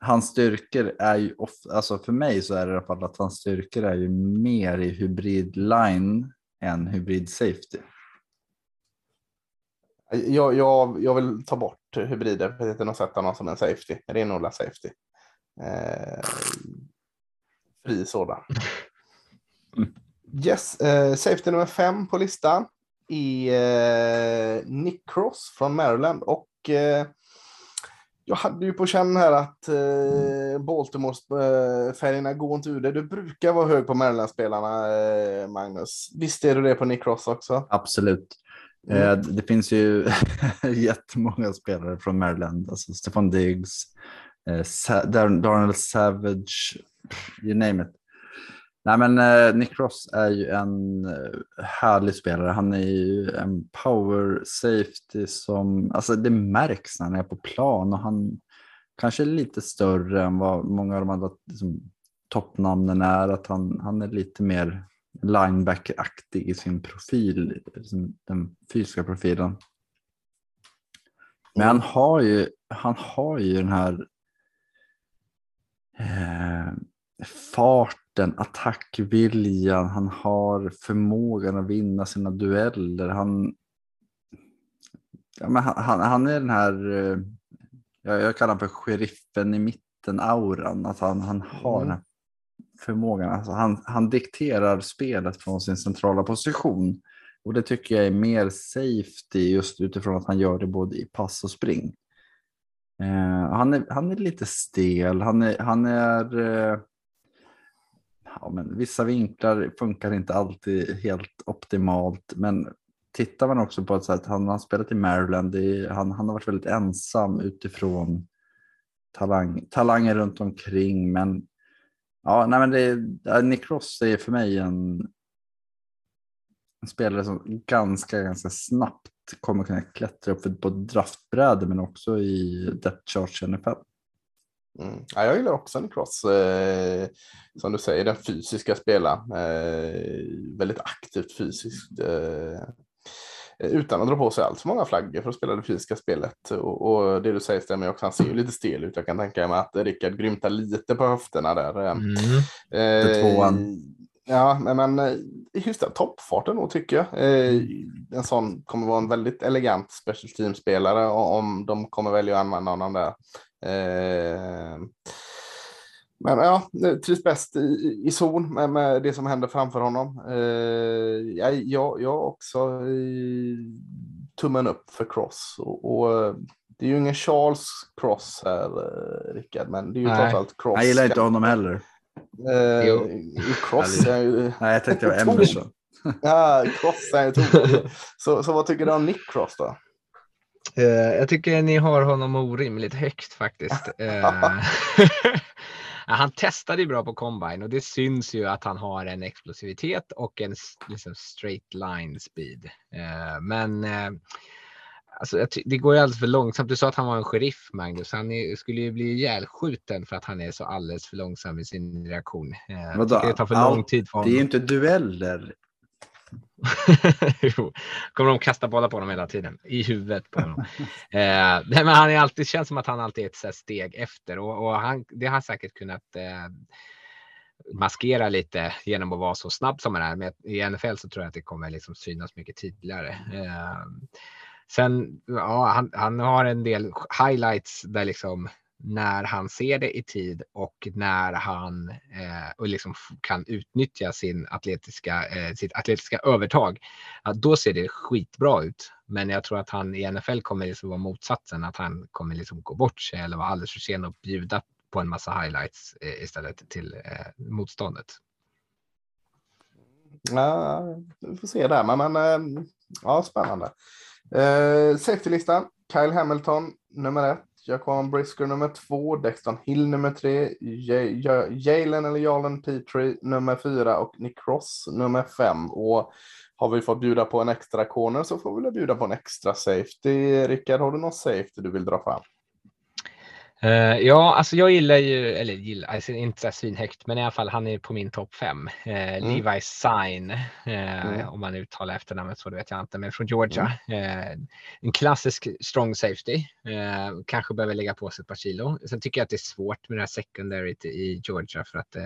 Hans styrkor är ju, ofta, alltså för mig så är det i alla fall att hans styrkor är ju mer i hybrid line än hybrid safety. Jag, jag, jag vill ta bort hybrider för att sätta någon som en safety. Renodlad safety. Eh, fri sådan. Yes, eh, safety nummer fem på listan är eh, Nick Cross från Maryland och eh, jag hade ju på känn här att eh, Baltimores eh, färgerna går inte ur det. Du brukar vara hög på Maryland-spelarna, eh, Magnus. Visst är du det på Nick Cross också? Absolut. Mm. Eh, det finns ju jättemånga spelare från Maryland, alltså Stefan Diggs, eh, Sa Darnell Savage, you name it. Nej, men eh, Nick Ross är ju en eh, härlig spelare. Han är ju en power safety som, alltså det märks när han är på plan och han kanske är lite större än vad många av de andra liksom, toppnamnen är. Att han, han är lite mer linebacker-aktig i sin profil, liksom den fysiska profilen. Men han har ju, han har ju den här eh, farten, attackviljan, han har förmågan att vinna sina dueller. Han, ja, men han, han, han är den här, eh, jag, jag kallar honom för sheriffen i mitten-auran. Att han, han har Mm. den här förmågan. Alltså han, han dikterar spelet från sin centrala position. Och det tycker jag är mer safety just utifrån att han gör det både i pass och spring. Eh, han, är, han är lite stel, han är, han är eh, ja, men vissa vinklar funkar inte alltid helt optimalt. Men tittar man också på att, att han har spelat i Maryland, det är, han, han har varit väldigt ensam utifrån talang, talanger runt omkring. Men ja, nej, men det är, Nick Ross är för mig en, en spelare som ganska, ganska snabbt kommer kunna klättra upp på draftbräde men också i depth charge i NFL. Mm. Ja, jag gillar också Nick Ross. Eh, som du säger, den fysiska spelaren. Eh, väldigt aktivt fysiskt. Eh, utan att dra på sig allt för många flaggor för att spela det fysiska spelet. Och, och det du säger stämmer också, han ser ju lite stel ut. Jag kan tänka mig att Rickard grymtar lite på höfterna där. Eh, Mm. Det Eh, tvåan. Ja, men, men eh, hyfsad toppfarten då tycker jag. Eh, en sån kommer vara en väldigt elegant special team-spelare om de kommer välja att använda honom där. Eh, men ja, trivs bäst i, i zon med, med det som händer framför honom. Eh, jag, jag, också tummen upp för Cross. Och, och eh, det är ju ingen Charles Cross här, eh, Rickard, men det är ju Nej. trots allt Cross. Jag gillar inte honom heller. Eh, Jo. i Cross är ju... Nej, jag tänkte det var. Emerson. Ja, Cross är ju så, så vad tycker du om Nick Cross då? Eh, jag tycker ni har honom orimligt högt faktiskt. Eh, han testade ju bra på combine och det syns ju att han har en explosivitet och en liksom straight line speed. Eh, men alltså, det går ju alldeles för långsamt. Du sa att han var en sheriff Magnus. Han är, skulle ju bli ihjälskjuten för att han är så alldeles för långsam i sin reaktion. Eh, det tar för lång tid för Det är ju honom. inte dueller. jo, kommer de kasta bollar på honom hela tiden i huvudet på honom. eh, men han är alltid, känns som att han alltid är ett så här steg efter och, och han, det har han säkert kunnat eh, maskera lite genom att vara så snabb som han är. Men i NFL så tror jag att det kommer liksom synas mycket tydligare. Eh, sen, ja, han, han har en del highlights där liksom när han ser det i tid och när han eh, och liksom kan utnyttja sin atletiska, eh, sitt atletiska övertag. Då ser det skitbra ut. Men jag tror att han i NFL kommer liksom vara motsatsen, att han kommer liksom gå bort sig eller vara alldeles för sen och bjuda på en massa highlights eh, istället till eh, motståndet. Ja, vi får se där, men, men eh, ja, spännande. Eh, Safety-listan. Kyle Hamilton nummer ett. Jaquan Brisker nummer två. Dexton Hill nummer tre. Jalen eller Jalen Petrie nummer fyra och Nick Ross nummer fem. Och har vi fått bjuda på en extra corner så får vi väl bjuda på en extra safety. Rickard, har du någon safety du vill dra fram? Eh, ja, alltså jag gillar ju, eller gillar, alltså inte så svinhögt, men i alla fall han är på min topp fem. Eh, Levi Sign, eh, Mm. om man uttalar efternamnet så det vet jag inte, men från Georgia. Eh, en klassisk strong safety, kanske behöver lägga på sig ett par kilo. Sen tycker jag att det är svårt med det här secondaryt i Georgia för att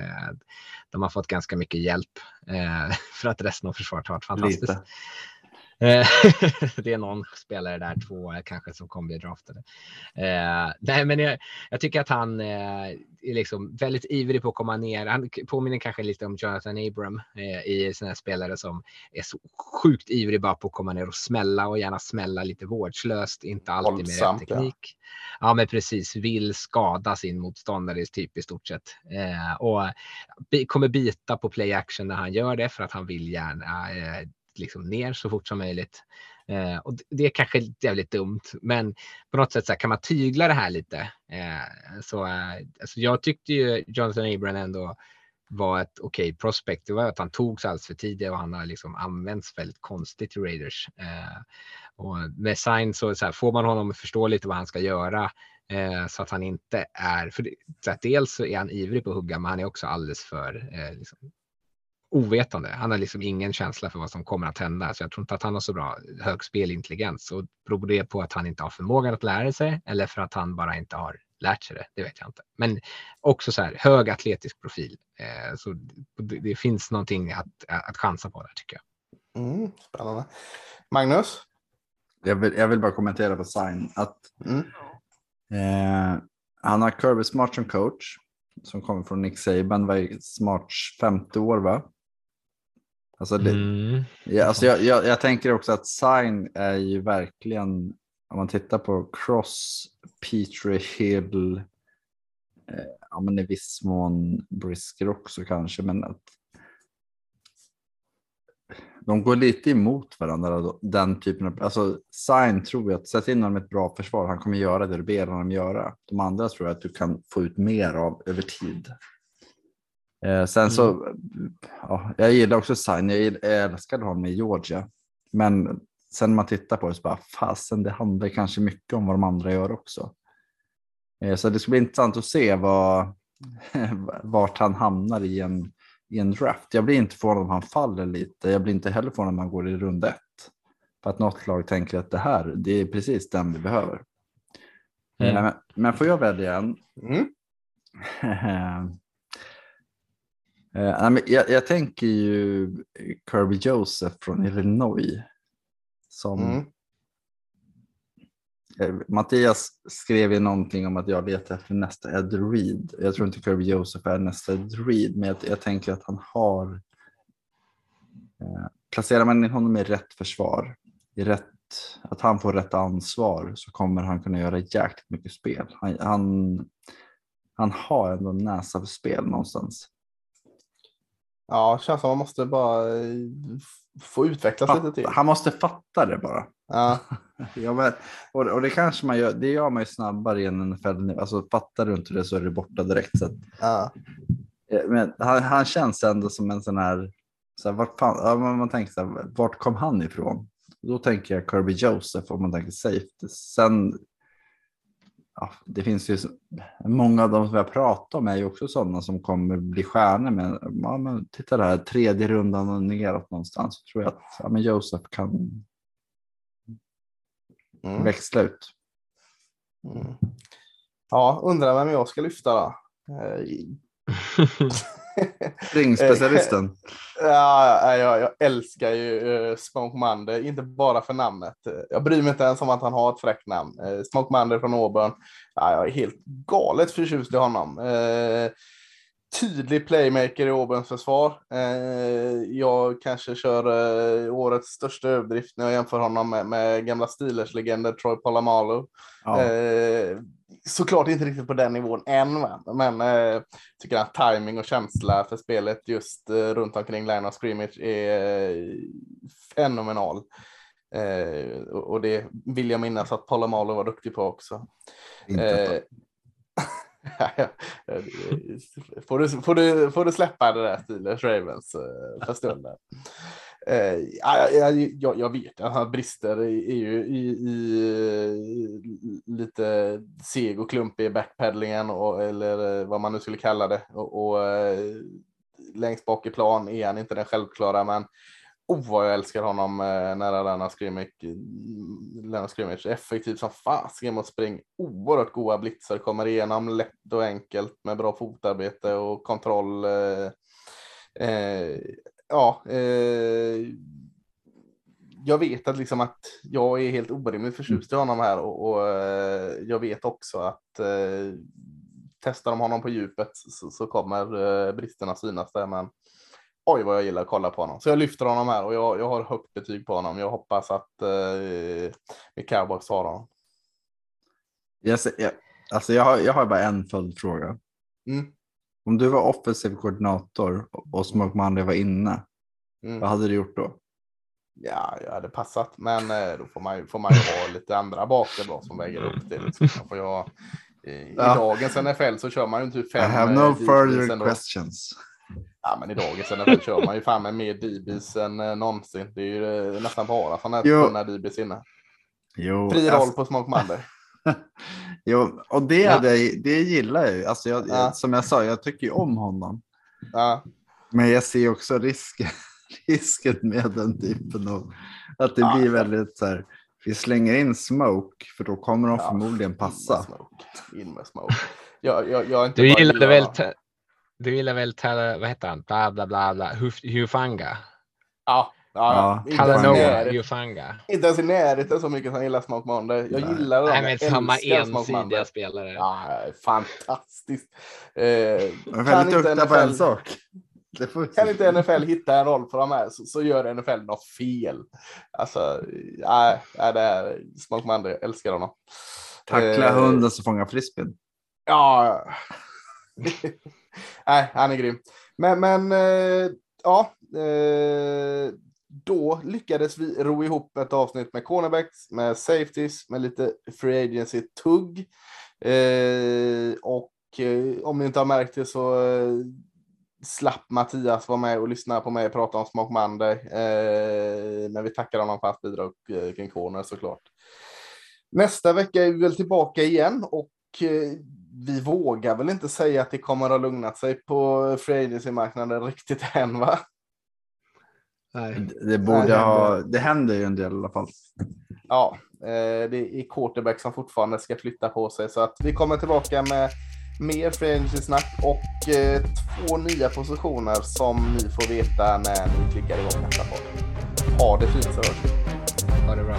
de har fått ganska mycket hjälp för att resten av försvaret har varit fantastiskt. Lite. Eh, det är någon spelare där, två kanske, som kommer bli draftade. Eh, nej, men jag, jag, tycker att han eh, är liksom väldigt ivrig på att komma ner. Han påminner kanske lite om Jonathan Abram eh, i sådana spelare som är så sjukt ivrig bara på att komma ner och smälla och gärna smälla lite vårdslöst, inte alltid med rätt teknik. Ja. ja. men precis, vill skada sin motståndare typ i stort sett. Eh, och kommer bita på play action när han gör det för att han vill gärna eh, liksom ner så fort som möjligt. Eh, och det är kanske jävligt dumt, men på något sätt så här, kan man tygla det här lite. Eh, så eh, alltså jag tyckte ju Jonathan Abram ändå var ett okej okay prospect. Det var att han togs alldeles för tidigt och han har liksom använts väldigt konstigt i Raiders. Eh, och med Sign så, så här, får man honom att förstå lite vad han ska göra eh, så att han inte är, för det, så att dels så är han ivrig på att hugga, men han är också alldeles för eh, liksom, ovetande. Han har liksom ingen känsla för vad som kommer att hända, så jag tror inte att han har så bra hög spelintelligens. Och beror det på att han inte har förmågan att lära sig eller för att han bara inte har lärt sig det? Det vet jag inte. Men också så här hög atletisk profil. Eh, så det, det, finns någonting att, att chansa på där tycker jag. Mm, spännande. Magnus? Jag vill, jag vill bara kommentera på Sign att mm. eh, han har Kirby Smart som coach som kommer från Nick Saban var Smarts femte år va? Alltså, det, mm. ja, alltså jag, jag, jag, tänker också att Sign är ju verkligen, om man tittar på Cross, Petrie Hill, eh, ja men i viss mån Brisker också kanske, men att de går lite emot varandra, den typen av, alltså Sign tror jag att sätt in honom i ett bra försvar, han kommer göra det du ber honom göra. De andra tror jag att du kan få ut mer av över tid. Eh, sen mm. så, ja, jag gillar också Sign, jag, älskade honom i Georgia. Men sen man tittar på det så bara, fasen det handlar kanske mycket om vad de andra gör också. Eh, så det ska bli intressant att se vad, vart han hamnar i en, i en draft. Jag blir inte förvånad om han faller lite. Jag blir inte heller förvånad om han går i runda ett. För att något lag tänker att det här, det är precis den vi behöver. Mm. Eh, men, men får jag välja en? Mm. Uh, jag, jag, tänker ju Kirby Joseph från Illinois. Som mm. uh, Mattias skrev ju någonting om att jag letar efter nästa Ed Reed. Jag tror inte Kirby Joseph är nästa Ed Reed, men jag, jag tänker att han har. Uh, placerar man in honom i rätt försvar, i rätt, att han får rätt ansvar, så kommer han kunna göra jäkligt mycket spel. Han, han, han har ändå näsa för spel någonstans. Ja, det känns som man måste bara eh, få utvecklas lite till. Han måste fatta det bara. Ja. men, och, och, det kanske man gör. Det gör man ju snabbare i en NFL. Alltså fattar du inte det så är det borta direkt. Så att, ja. Eh, men han, han, känns ändå som en sån här. Så här vart fan, man tänker så här, vart kom han ifrån? Då tänker jag Kirby Joseph om man tänker safety. Sen ja, det finns ju många av de som vi har pratat om är ju också sådana som kommer bli stjärnor. Men, ja, men titta där, tredje rundan och neråt någonstans. Så tror jag att ja, men Josef kan mm. växla ut. Mm. Ja, undrar vem jag ska lyfta då? Eh, Springspecialisten. ja, jag, jag älskar ju uh, Smoke Monday, inte bara för namnet. Jag bryr mig inte ens om att han har ett fräckt namn. Uh, Smoke Monday från Auburn. Ja, jag är helt galet förtjust i honom. Uh, tydlig playmaker i Auburns försvar. jag kanske kör årets största överdrift när jag jämför honom med, med gamla Steelers-legenden Troy Polamalu. Ja såklart inte riktigt på den nivån än, men eh, tycker att timing och känsla för spelet just eh, runt omkring line of scrimmage är eh, fenomenal. Eh, och det vill jag minnas att Palomalo var duktig på också. Inte eh, får, du, får, du, får du släppa det där Steelers Ravens eh, för stunden. Eh, jag, jag, jag, vet att han brister i, i, i, i, lite seg och klumpig i backpedlingen och, eller eh, vad man nu skulle kalla det. Och, och eh, längst bak i plan är han inte den självklara, men oh vad jag älskar honom eh, nära Lennart Skrimic. Mm, Lennart effektiv som fasiken mot spring. Oerhört goda blitzar, kommer igenom lätt och enkelt med bra fotarbete och kontroll. Eh, eh ja, eh, jag vet att, liksom att jag är helt orimligt förtjust i honom här och, och eh, jag vet också att eh, testar de honom på djupet så, så kommer eh, bristerna synas där. Men oj vad jag gillar att kolla på honom. Så jag lyfter honom här och jag, jag har högt betyg på honom. Jag hoppas att eh, cowboys har honom. Jag, ser- jag, alltså jag, har, jag har bara en följdfråga. Mm. Om du var offensiv koordinator och Smoke Monday var inne, Mm. vad hade du gjort då? Ja, jag hade passat, men eh, då får man ju, får man ju ha lite andra bakom då som väger upp det. Liksom. Får ha, eh, I Ja. dagens NFL så kör man ju typ I fem. have eh, no DBs further questions. Ja, men i dagens NFL kör man ju fan med mer DBs än eh, någonsin. Det är ju eh, nästan bara sådana här tunna DBs inne. Jo, Fri roll alltså- på Smoke Monday. jo, och det, Ja. det, det gillar jag ju. Alltså jag, Ja. jag, som jag sa, jag tycker ju om honom. Ja, Men jag ser också risken, risken med den typen av att det Ja. blir väldigt så här. Vi slänger in smoke för då kommer de Ja, förmodligen in med passa. Smoke. In med Smoke. Jag, jag, jag inte Du gillade gillar väl, du gillar väl vad heter han? Bla bla bla bla. Huf- Hufanga. Ja, ja, Ja, närheten, Hufanga. inte ens i närheten så mycket som jag gillar Smoke Monday. Jag Nej. gillar dem. Nej, men jag samma ensidiga spelare. Ja, fantastiskt. Eh, väldigt inte duktig på en sak. Det får vi kan inte NFL hitta en roll för de här så, så gör NFL något fel. Alltså, nej, nej, det är Smoke Monday, jag älskar honom. Tackla Eh, hunden som fångar frisbeen. Ja. Nej, han är grym. Men, men eh, ja. Eh, då lyckades vi ro ihop ett avsnitt med cornerbacks, med safeties, med lite free agency tugg. Eh, och eh, om ni inte har märkt det så eh, slapp Mattias vara med och lyssna på mig och prata om Smoke Monday. Eh, men vi tackar honom för hans bidrag eh, kring corner såklart. Nästa vecka är vi väl tillbaka igen och eh, vi vågar väl inte säga att det kommer att ha lugnat sig på free agency-marknaden riktigt än va? Nej. Det, borde Nej, ha, det händer ju en del i alla fall. Ja, eh, det är quarterback som fortfarande ska flytta på sig så att vi kommer tillbaka med mer agency-snack och eh, två nya positioner som ni får veta när ni klickar igång nästa podd. Ha det fint så hörs vi. Ha det bra.